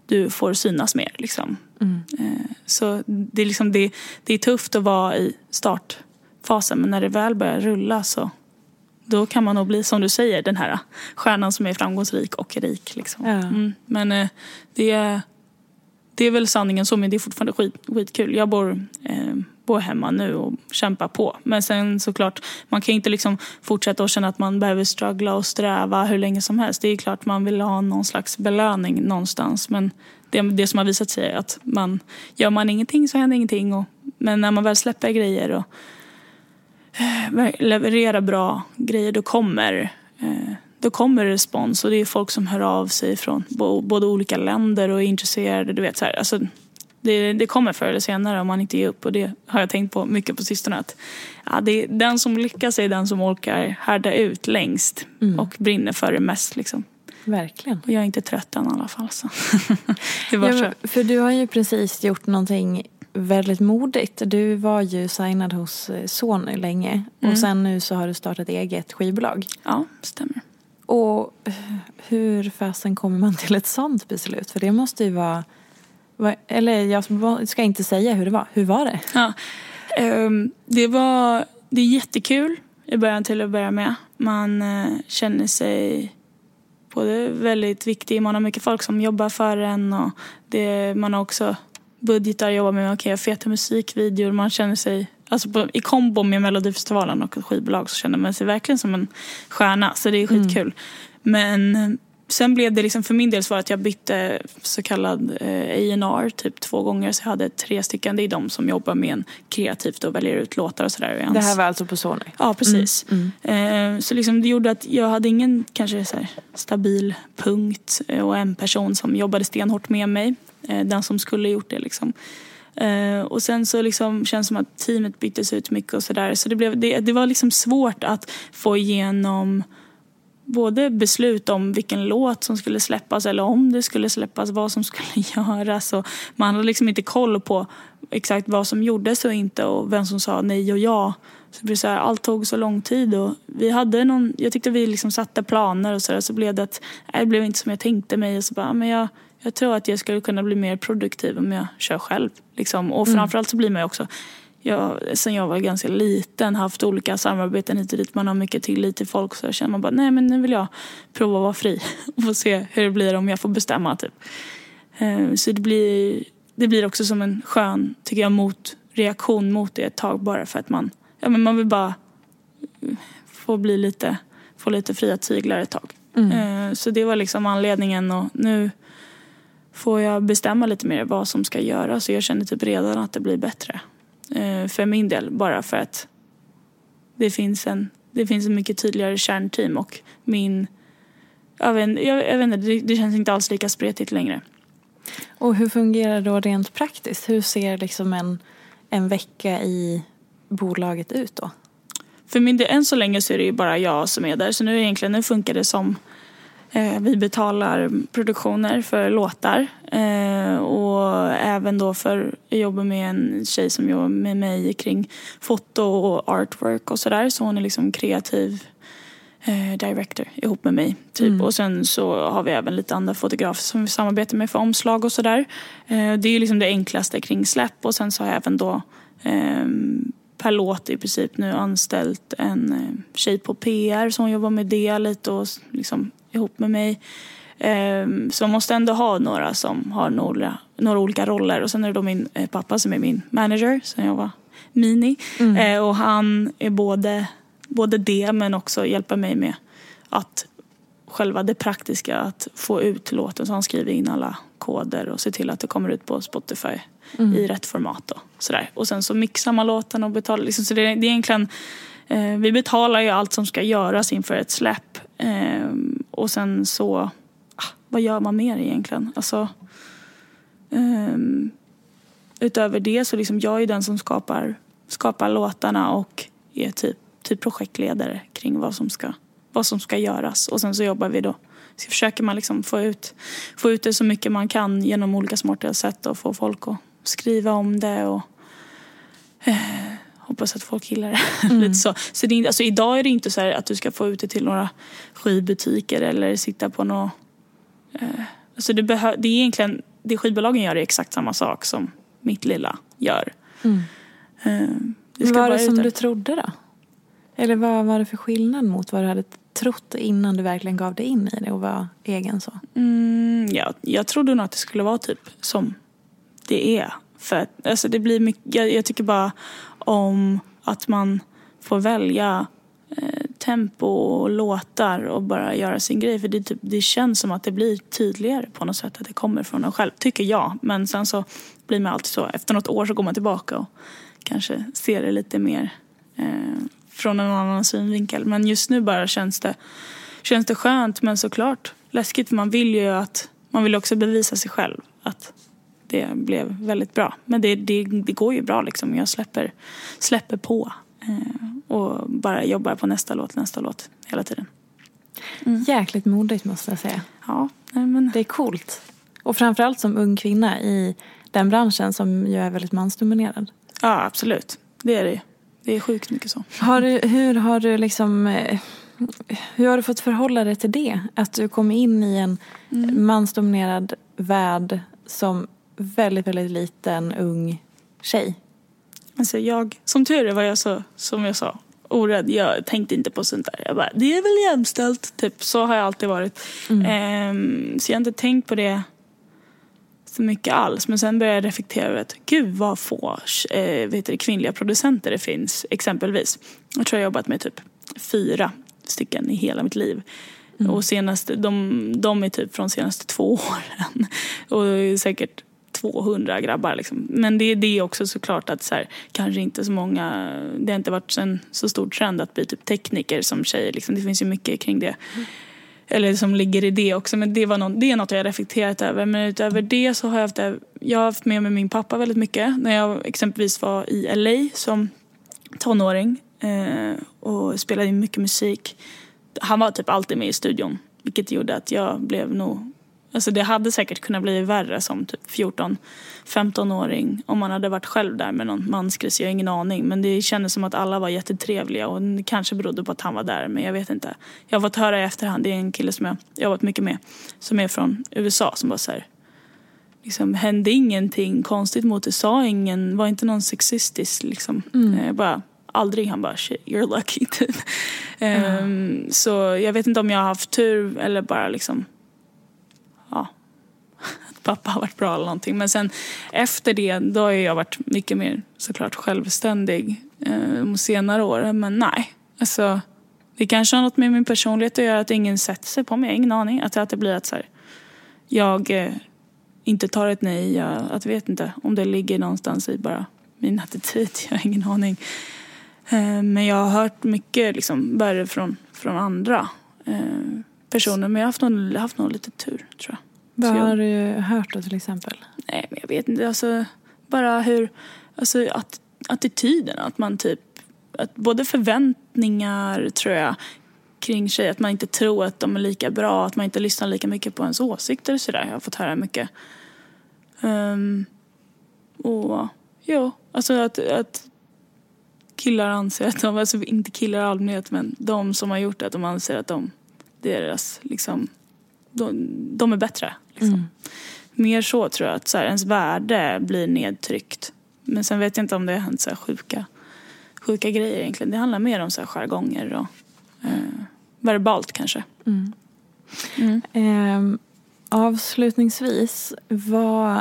du får synas mer. Liksom. Eh, så det är, liksom, det, det är tufft att vara i startfasen men när det väl börjar rulla så då kan man nog bli, som du säger, den här stjärnan som är framgångsrik och rik. Liksom. Ja. Mm. Men eh, det, är, det är väl sanningen så men det är fortfarande skit, skitkul. Jag bor, eh, bor hemma nu och kämpar på. Men sen såklart, man kan inte liksom fortsätta att känna att man behöver struggla och sträva hur länge som helst. Det är klart man vill ha någon slags belöning någonstans men det, det som har visat sig är att man, gör man ingenting så händer ingenting. Och, men när man väl släpper grejer och eh, levererar bra grejer då kommer eh, då kommer respons och det är folk som hör av sig från både olika länder och är intresserade. Du vet, så här, alltså, det, det, kommer förr eller senare om man inte ger upp och det har jag tänkt på mycket på sistone. Att, ja, det den som lyckas är den som orkar härda ut längst mm. och brinner för det mest. Liksom. Verkligen. Och jag är inte trött än i alla fall. Så. det ja. För du har ju precis gjort någonting väldigt modigt. Du var ju signad hos eh, Sony länge mm. och sen nu så har du startat eget skivbolag. Ja, stämmer. Och hur fasen kommer man till ett sånt beslut? För det måste ju vara... Eller jag ska inte säga hur det var. Hur var det? Ja, um, det var det är jättekul i början till att börja med. Man uh, känner sig både väldigt viktig. Man har mycket folk som jobbar för en och det, man har också budgetar, att jobba med okay, feta musikvideor. Man känner sig Alltså på, I kombo med Melodifestivalen och ett skivbolag så känner man sig verkligen som en stjärna. Så det är mm. skitkul. Mm. Men sen blev det liksom för min del så att jag bytte så kallad eh, A&R typ två gånger. Så jag hade tre stycken. Det är de som jobbar med en kreativt och väljer ut låtar och sådär. Det här var alltså på Sony? Ja, precis. Mm. Mm. Eh, så liksom det gjorde att jag hade ingen kanske så stabil punkt och en person som jobbade stenhårt med mig. Eh, den som skulle gjort det liksom. Eh, och sen så liksom känns det som att teamet byttes ut mycket och sådär. Så det, blev, det, det var liksom svårt att få igenom både beslut om vilken låt som skulle släppas eller om det skulle släppas, vad som skulle göras. Och man hade liksom inte koll på exakt vad som gjordes och inte och vem som sa nej och ja. Så det blev så här, allt tog så lång tid och vi hade någon, jag tyckte vi liksom satte planer och sådär så blev det att nej det blev inte som jag tänkte mig och så bara, ah, men jag jag tror att jag skulle kunna bli mer produktiv om jag kör själv. Liksom. Och mm. framförallt så blir man ju också, jag, sen jag var ganska liten, haft olika samarbeten hit och dit. Man har mycket tillit till folk så jag känner man bara, nej men nu vill jag prova att vara fri och få se hur det blir om jag får bestämma. Typ. Eh, så det blir, det blir också som en skön, tycker jag, mot, reaktion mot det ett tag bara för att man, ja men man vill bara få bli lite, få lite fria tyglar ett tag. Mm. Eh, så det var liksom anledningen och nu får jag bestämma lite mer vad som ska göras och jag känner typ redan att det blir bättre. Eh, för min del, bara för att det finns en, det finns en mycket tydligare kärnteam och min, jag vet, jag, jag vet inte, det, det känns inte alls lika spretigt längre. Och hur fungerar det då rent praktiskt? Hur ser liksom en, en vecka i bolaget ut då? För min del, än så länge så är det ju bara jag som är där. Så nu egentligen nu funkar det som vi betalar produktioner för låtar eh, och även då för, jag jobbar med en tjej som jobbar med mig kring foto och artwork och sådär. Så hon är liksom kreativ eh, director ihop med mig. Typ. Mm. Och sen så har vi även lite andra fotografer som vi samarbetar med för omslag och sådär. Det är liksom det enklaste kring släpp och sen så har jag även då ehm, per låt i princip nu anställt en tjej på PR som jobbar med det lite och liksom ihop med mig. Ehm, så man måste ändå ha några som har några, några olika roller. Och sen är det då min eh, pappa som är min manager sen jag var mini. Mm. Eh, och han är både, både det men också hjälper mig med att själva det praktiska att få ut låten. Så han skriver in alla koder och ser till att det kommer ut på Spotify mm. i rätt format. Och, sådär. och sen så mixar man låten och betalar. Liksom, så det, det är egentligen, eh, vi betalar ju allt som ska göras inför ett släpp. Ehm, och sen så, ah, vad gör man mer egentligen? Alltså, ehm, utöver det så liksom jag är den som skapar, skapar låtarna och är typ, typ projektledare kring vad som, ska, vad som ska göras. Och sen så jobbar vi då så försöker man liksom få, ut, få ut det så mycket man kan genom olika smarta sätt och få folk att skriva om det och eh, hoppas att folk gillar det. Mm. Lite så. så det alltså, idag är det inte så att du ska få ut det till några skivbutiker eller sitta på något... Eh, alltså det, behö, det är egentligen, det skivbolagen gör är exakt samma sak som mitt lilla gör. Mm. Eh, vad var det som du trodde då? Eller vad var det för skillnad mot vad du hade trott innan du verkligen gav dig in i det och var egen så? Mm, ja, jag trodde nog att det skulle vara typ som det är. För att, alltså det blir mycket, jag, jag tycker bara om att man får välja eh, tempo och låtar och bara göra sin grej. För det, typ, det känns som att det blir tydligare på något sätt att det kommer från en själv, tycker jag. Men sen så blir man alltid så, efter något år så går man tillbaka och kanske ser det lite mer eh, från en annan synvinkel. Men just nu bara känns det, känns det skönt men såklart läskigt för man vill ju att man vill också bevisa sig själv att det blev väldigt bra. Men det, det, det går ju bra liksom. Jag släpper, släpper på eh, och bara jobbar på nästa låt, nästa låt hela tiden. Mm. Jäkligt modigt måste jag säga. Ja, men... Det är coolt. Och framförallt som ung kvinna i den branschen som ju är väldigt mansdominerad. Ja, absolut. Det är det Det är sjukt mycket så. Har du, hur har du liksom eh, hur har du fått förhålla dig till det? Att du kom in i en mm. mansdominerad värld som väldigt, väldigt liten, ung tjej. Alltså jag, som tur är var jag så, som jag sa, orädd. Jag tänkte inte på sånt där. Jag bara, det är väl jämställt. Typ, så har jag alltid varit. Mm. Ehm, så jag har inte tänkt på det så mycket alls. Men sen började jag reflektera över att gud vad få eh, vet du, kvinnliga producenter det finns exempelvis. Jag tror jag har jobbat med typ fyra stycken i hela mitt liv. Mm. Och senaste, de, de är typ från senaste två åren. Och säkert 200 grabbar. Liksom. Men det, det är också såklart att så här, kanske inte så många, det har inte varit en så stor trend att bli typ tekniker som tjej. Liksom. Det finns ju mycket kring det. Mm. Eller som ligger i det också. Men det, var någon, det är något jag har reflekterat över. Men utöver det så har jag haft, jag har haft med mig min pappa väldigt mycket. När jag exempelvis var i LA som tonåring eh, och spelade in mycket musik. Han var typ alltid med i studion. Vilket gjorde att jag blev nog Alltså det hade säkert kunnat bli värre som typ 14-15-åring om man hade varit själv där med någon manskris. Jag har ingen aning. Men det kändes som att alla var jättetrevliga och det kanske berodde på att han var där. Men jag vet inte. Jag har fått höra i efterhand, det är en kille som jag jobbat mycket med som är från USA som bara så här, liksom, hände ingenting konstigt mot det. Sa ingen, var inte någon sexistisk liksom. Mm. Jag bara, aldrig. Han bara shit you're lucky typ. Mm. Um, så jag vet inte om jag har haft tur eller bara liksom pappa har varit bra eller någonting. Men sen efter det, då har jag varit mycket mer såklart självständig eh, de senare åren. Men nej, alltså det kanske har något med min personlighet att göra att ingen sätter sig på mig. Jag har ingen aning. Att, att det blir att så här, jag eh, inte tar ett nej. Jag att vet inte om det ligger någonstans i bara min attityd. Jag har ingen aning. Eh, men jag har hört mycket liksom, värre från, från andra. Eh, personer. Men jag har haft någon, haft någon lite tur tror jag. Vad jag, har du hört då till exempel? Nej men jag vet inte. Alltså, bara hur, alltså att, attityden. Att man typ, att både förväntningar tror jag kring tjejer. Att man inte tror att de är lika bra. Att man inte lyssnar lika mycket på ens åsikter och sådär. Jag har fått höra mycket. Um, och jo, alltså att, att killar anser att de, alltså inte killar i allmänhet men de som har gjort det, att de anser att de deras, liksom, de, de är bättre. Liksom. Mm. Mer så tror jag, att så här, ens värde blir nedtryckt. Men sen vet jag inte om det har hänt så här sjuka, sjuka grejer egentligen. Det handlar mer om så här jargonger och eh, verbalt kanske. Mm. Mm. Eh, avslutningsvis, vad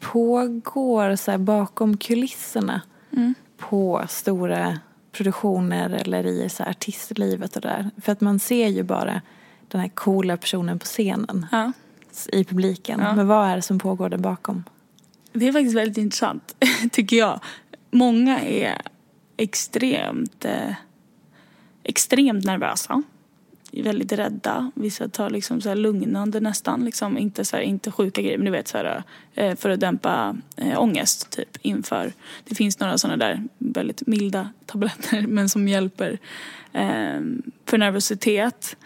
pågår så bakom kulisserna mm. på stora produktioner eller i så artistlivet och där. För att man ser ju bara den här coola personen på scenen ja. I publiken. Ja. Men vad är det som pågår där bakom? Det är faktiskt väldigt intressant, tycker jag. Många är extremt, eh, extremt nervösa väldigt rädda. Vissa tar liksom så lugnande nästan. Liksom. Inte, så här, inte sjuka grejer men du vet så här, eh, för att dämpa äh, ångest typ inför. Det finns några sådana där väldigt milda tabletter men som hjälper äh, för nervositet.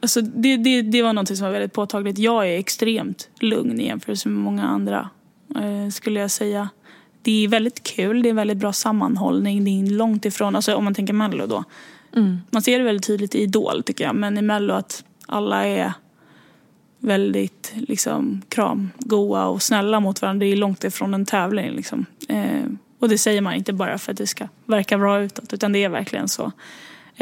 Alltså det, det, det var något som var väldigt påtagligt. Jag är extremt lugn i jämförelse med många andra skulle jag säga. Det är väldigt kul, det är väldigt bra sammanhållning. Det är långt ifrån, alltså om man tänker Mello då Mm. Man ser det väldigt tydligt i Idol tycker jag. Men i Mello att alla är väldigt liksom, kramgoa och snälla mot varandra. Det är långt ifrån en tävling. Liksom. Eh, och det säger man inte bara för att det ska verka bra utåt. Utan det är verkligen så.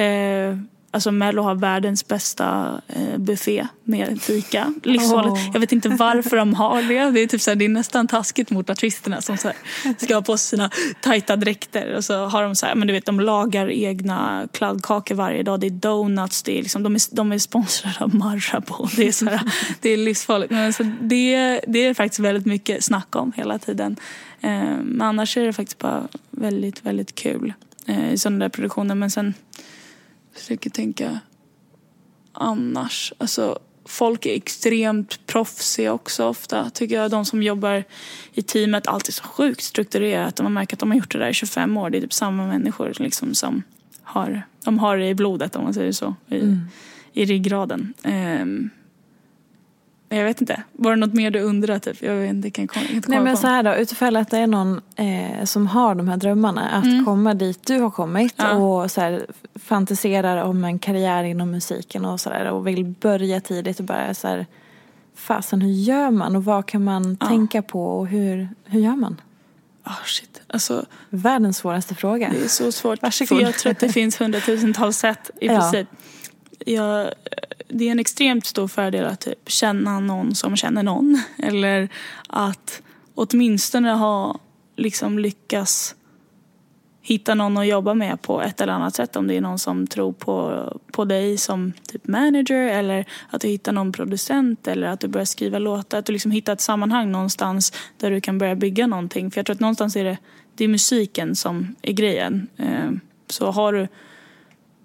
Eh, Alltså Mello har världens bästa eh, buffé med fika. Livsfarligt. Oh. Jag vet inte varför de har det. Det är, typ så här, det är nästan taskigt mot artisterna som så här, ska ha på sig sina tajta dräkter. Och så har de så här, men du vet, de lagar egna kladdkakor varje dag. Det är donuts. Det är liksom, de, är, de är sponsrade av Marabou. Det är, så här, det är livsfarligt. Men så det, det är faktiskt väldigt mycket snack om hela tiden. Eh, men annars är det faktiskt bara väldigt, väldigt kul eh, i sådana där produktioner. Men sen försöker tänka annars. Alltså, folk är extremt proffsiga också ofta. Tycker jag. De som jobbar i teamet, allt är så sjukt strukturerat. Man märker att de har gjort det där i 25 år. Det är typ samma människor liksom som har, de har det i blodet om man säger så. I, mm. i ryggraden. Um, jag vet inte. Var det något mer du undrar? Typ? Jag vet inte, kan komma, inte Nej men på. så här då, utifrån att det är någon eh, som har de här drömmarna att mm. komma dit du har kommit ja. och så här, fantiserar om en karriär inom musiken och sådär och vill börja tidigt och bara så här, fasen hur gör man och vad kan man ja. tänka på och hur, hur gör man? Oh, shit. Alltså, Världens svåraste fråga. Det är så svårt. Varsågod. För jag tror att det finns hundratusentals sätt i ja. princip. Jag, det är en extremt stor fördel att typ känna någon som känner någon. Eller att åtminstone ha liksom lyckats hitta någon att jobba med på ett eller annat sätt. Om det är någon som tror på, på dig som typ manager eller att du hittar någon producent eller att du börjar skriva låtar. Att du liksom hittar ett sammanhang någonstans där du kan börja bygga någonting. För jag tror att någonstans är det, det är musiken som är grejen. Eh, så har du...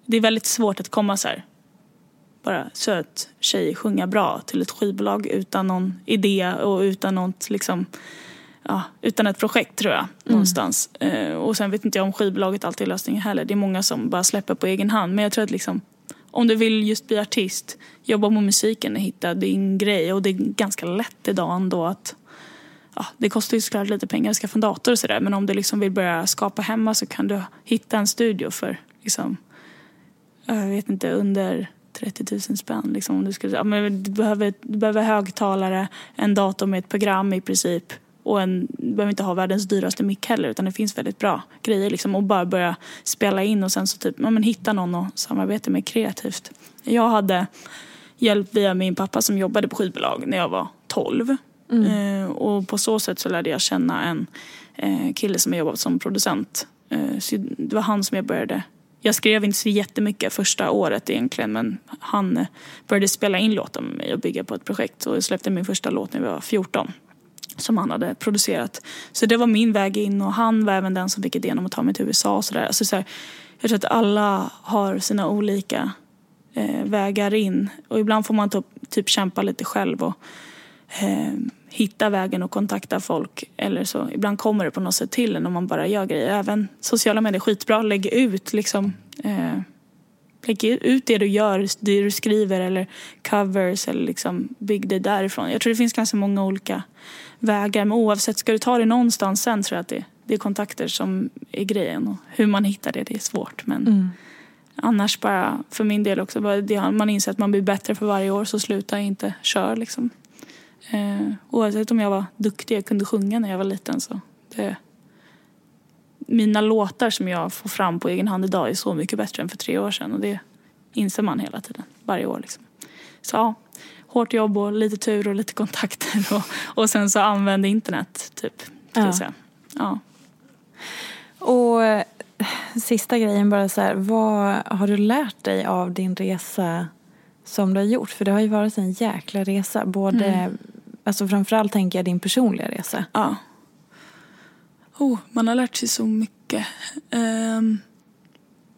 Det är väldigt svårt att komma så här bara söt tjej sjunga bra till ett skivbolag utan någon idé och utan något liksom ja, utan ett projekt tror jag mm. någonstans. Eh, och sen vet inte jag om skivbolaget alltid är lösningen heller. Det är många som bara släpper på egen hand. Men jag tror att liksom om du vill just bli artist, jobba med musiken och hitta din grej och det är ganska lätt idag ändå att ja, det kostar ju såklart lite pengar att skaffa en dator och sådär men om du liksom vill börja skapa hemma så kan du hitta en studio för liksom, jag vet inte, under 30 000 spänn. Liksom, om du, skulle, ja, men du, behöver, du behöver högtalare, en dator med ett program i princip och en, du behöver inte ha världens dyraste mick heller utan det finns väldigt bra grejer liksom och bara börja spela in och sen så typ, ja, men hitta någon att samarbeta med kreativt. Jag hade hjälp via min pappa som jobbade på skivbolag när jag var 12 mm. eh, och på så sätt så lärde jag känna en eh, kille som jobbat som producent. Eh, det var han som jag började jag skrev inte så jättemycket första året egentligen men han eh, började spela in låtar med mig och bygga på ett projekt och jag släppte min första låt när jag var 14 som han hade producerat. Så det var min väg in och han var även den som fick idén om att ta mig till USA och sådär. Alltså så här, jag tror att alla har sina olika eh, vägar in och ibland får man typ, typ kämpa lite själv och eh, hitta vägen och kontakta folk. Eller så. Ibland kommer det på något sätt till en om man bara gör grejer. Även sociala medier skitbra. Lägg ut liksom. Eh, lägg ut det du gör, det du skriver eller covers eller liksom bygg det därifrån. Jag tror det finns ganska många olika vägar. Men oavsett, ska du ta det någonstans sen tror jag att det, det är kontakter som är grejen. Och hur man hittar det, det är svårt. Men mm. annars bara, för min del också, bara det, man inser att man blir bättre för varje år så sluta inte, kör liksom. Eh, oavsett om jag var duktig, jag kunde sjunga när jag var liten så det, mina låtar som jag får fram på egen hand idag är så mycket bättre än för tre år sedan och det inser man hela tiden, varje år liksom. Så ja, hårt jobb och lite tur och lite kontakter och, och sen så använd internet typ. Ja. Säga. ja. Och sista grejen bara så här, vad har du lärt dig av din resa som du har gjort? För det har ju varit en jäkla resa. Både, mm. Alltså framförallt tänker jag din personliga resa. Ja. Oh, man har lärt sig så mycket. Um,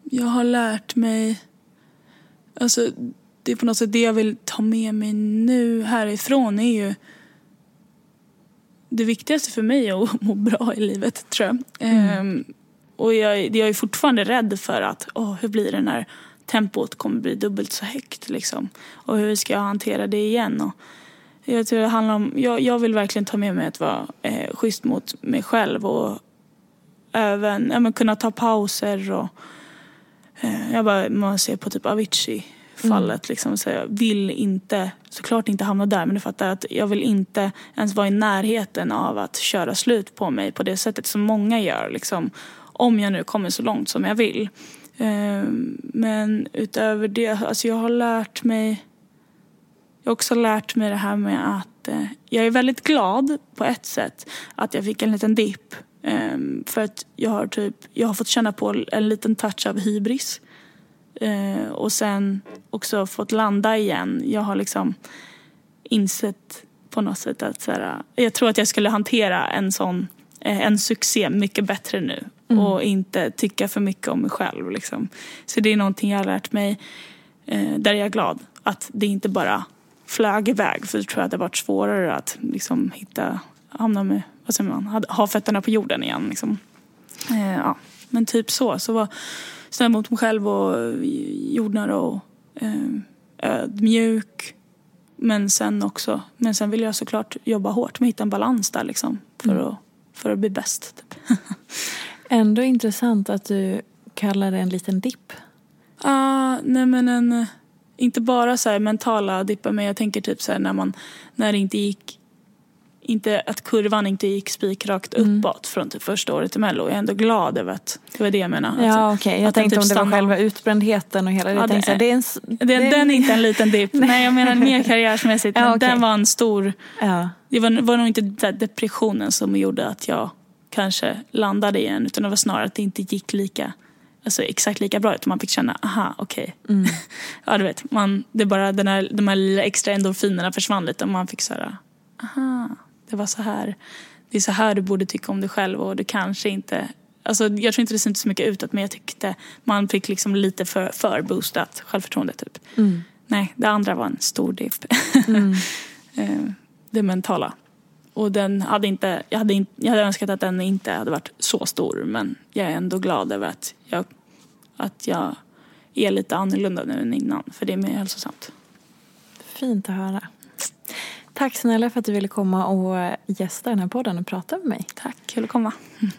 jag har lärt mig... Alltså, det är på något sätt det jag vill ta med mig nu härifrån är ju det viktigaste för mig är att må bra i livet, tror jag. Mm. Um, och jag, jag är fortfarande rädd för att, oh, hur blir det när tempot kommer bli dubbelt så högt liksom. Och hur ska jag hantera det igen? Och jag tror det handlar om, jag, jag vill verkligen ta med mig att vara eh, schysst mot mig själv och även ja, men kunna ta pauser och eh, jag bara, man ser på typ Avicii fallet. Mm. Liksom, så jag vill inte, såklart inte hamna där men du fattar att jag vill inte ens vara i närheten av att köra slut på mig på det sättet som många gör. Liksom, om jag nu kommer så långt som jag vill. Ehm, men utöver det, alltså jag har lärt mig jag har också lärt mig det här med att eh, jag är väldigt glad på ett sätt att jag fick en liten dipp. Eh, för att jag har, typ, jag har fått känna på en liten touch av hybris. Eh, och sen också fått landa igen. Jag har liksom insett på något sätt att så här, jag tror att jag skulle hantera en sån eh, en succé mycket bättre nu mm. och inte tycka för mycket om mig själv. Liksom. Så det är någonting jag har lärt mig eh, där jag är glad att det inte bara flög iväg för då tror jag att det varit svårare att liksom hitta, hamna med, vad säger man, ha fötterna på jorden igen. Liksom. Eh, ja. Men typ så. Så var snäll mot mig själv och jordnära och eh, ödmjuk. Men sen också, men sen vill jag såklart jobba hårt med att hitta en balans där liksom. För, mm. att, för att bli bäst. Typ. Ändå intressant att du kallar det en liten dipp. Ja, ah, nej men en inte bara så mentala dippar men jag tänker typ så här när man, när det inte gick inte att kurvan inte gick spikrakt mm. uppåt från typ första året i Mello. Jag är ändå glad över att det var det jag menade. Ja okej, okay. jag tänkte typ om det var själva utbrändheten och hela det. Ja, det, är, det är en, det, det, den är inte en liten dipp. Nej jag menar mer karriärsmässigt. ja, okay. Den var en stor, ja. det var, var nog inte depressionen som gjorde att jag kanske landade igen utan det var snarare att det inte gick lika alltså, exakt lika bra ut. Man fick känna, aha, okej. Okay. Mm. ja, du vet, man, det bara den här, de här lilla extra endorfinerna försvann lite och man fick så här, aha, det var så här. Det är så här du borde tycka om dig själv och du kanske inte Alltså, jag tror inte det syntes så mycket utåt men jag tyckte man fick liksom lite för, för boostat självförtroende typ. Mm. Nej, det andra var en stor dipp. Mm. Eh, det mentala. Och den hade inte, jag, hade in, jag hade önskat att den inte hade varit så stor men jag är ändå glad över att jag, att jag är lite annorlunda nu än innan för det är mer hälsosamt. Fint att höra. Tack snälla för att du ville komma och gästa den här podden och prata med mig. Tack, kul att komma.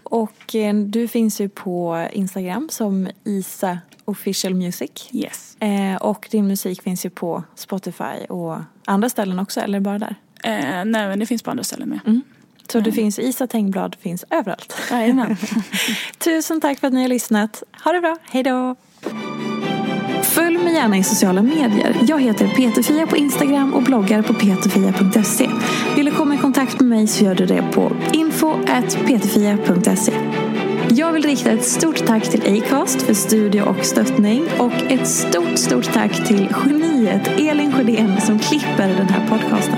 Och eh, du finns ju på Instagram som Isa official music. Yes. Eh, och din musik finns ju på Spotify och andra ställen också, eller bara där? Eh, nej, men det finns på andra ställen med. Mm. Så det finns Isa Tengblad finns överallt. Jajamän. Tusen tack för att ni har lyssnat. Ha det bra. Hej då. Följ mig gärna i sociala medier. Jag heter Peterfia på Instagram och bloggar på peterfia.se. Vill du komma i kontakt med mig så gör du det på info.peterfia.se. Jag vill rikta ett stort tack till Acast för studie och stöttning och ett stort, stort tack till geniet Elin Sjödén som klipper den här podcasten.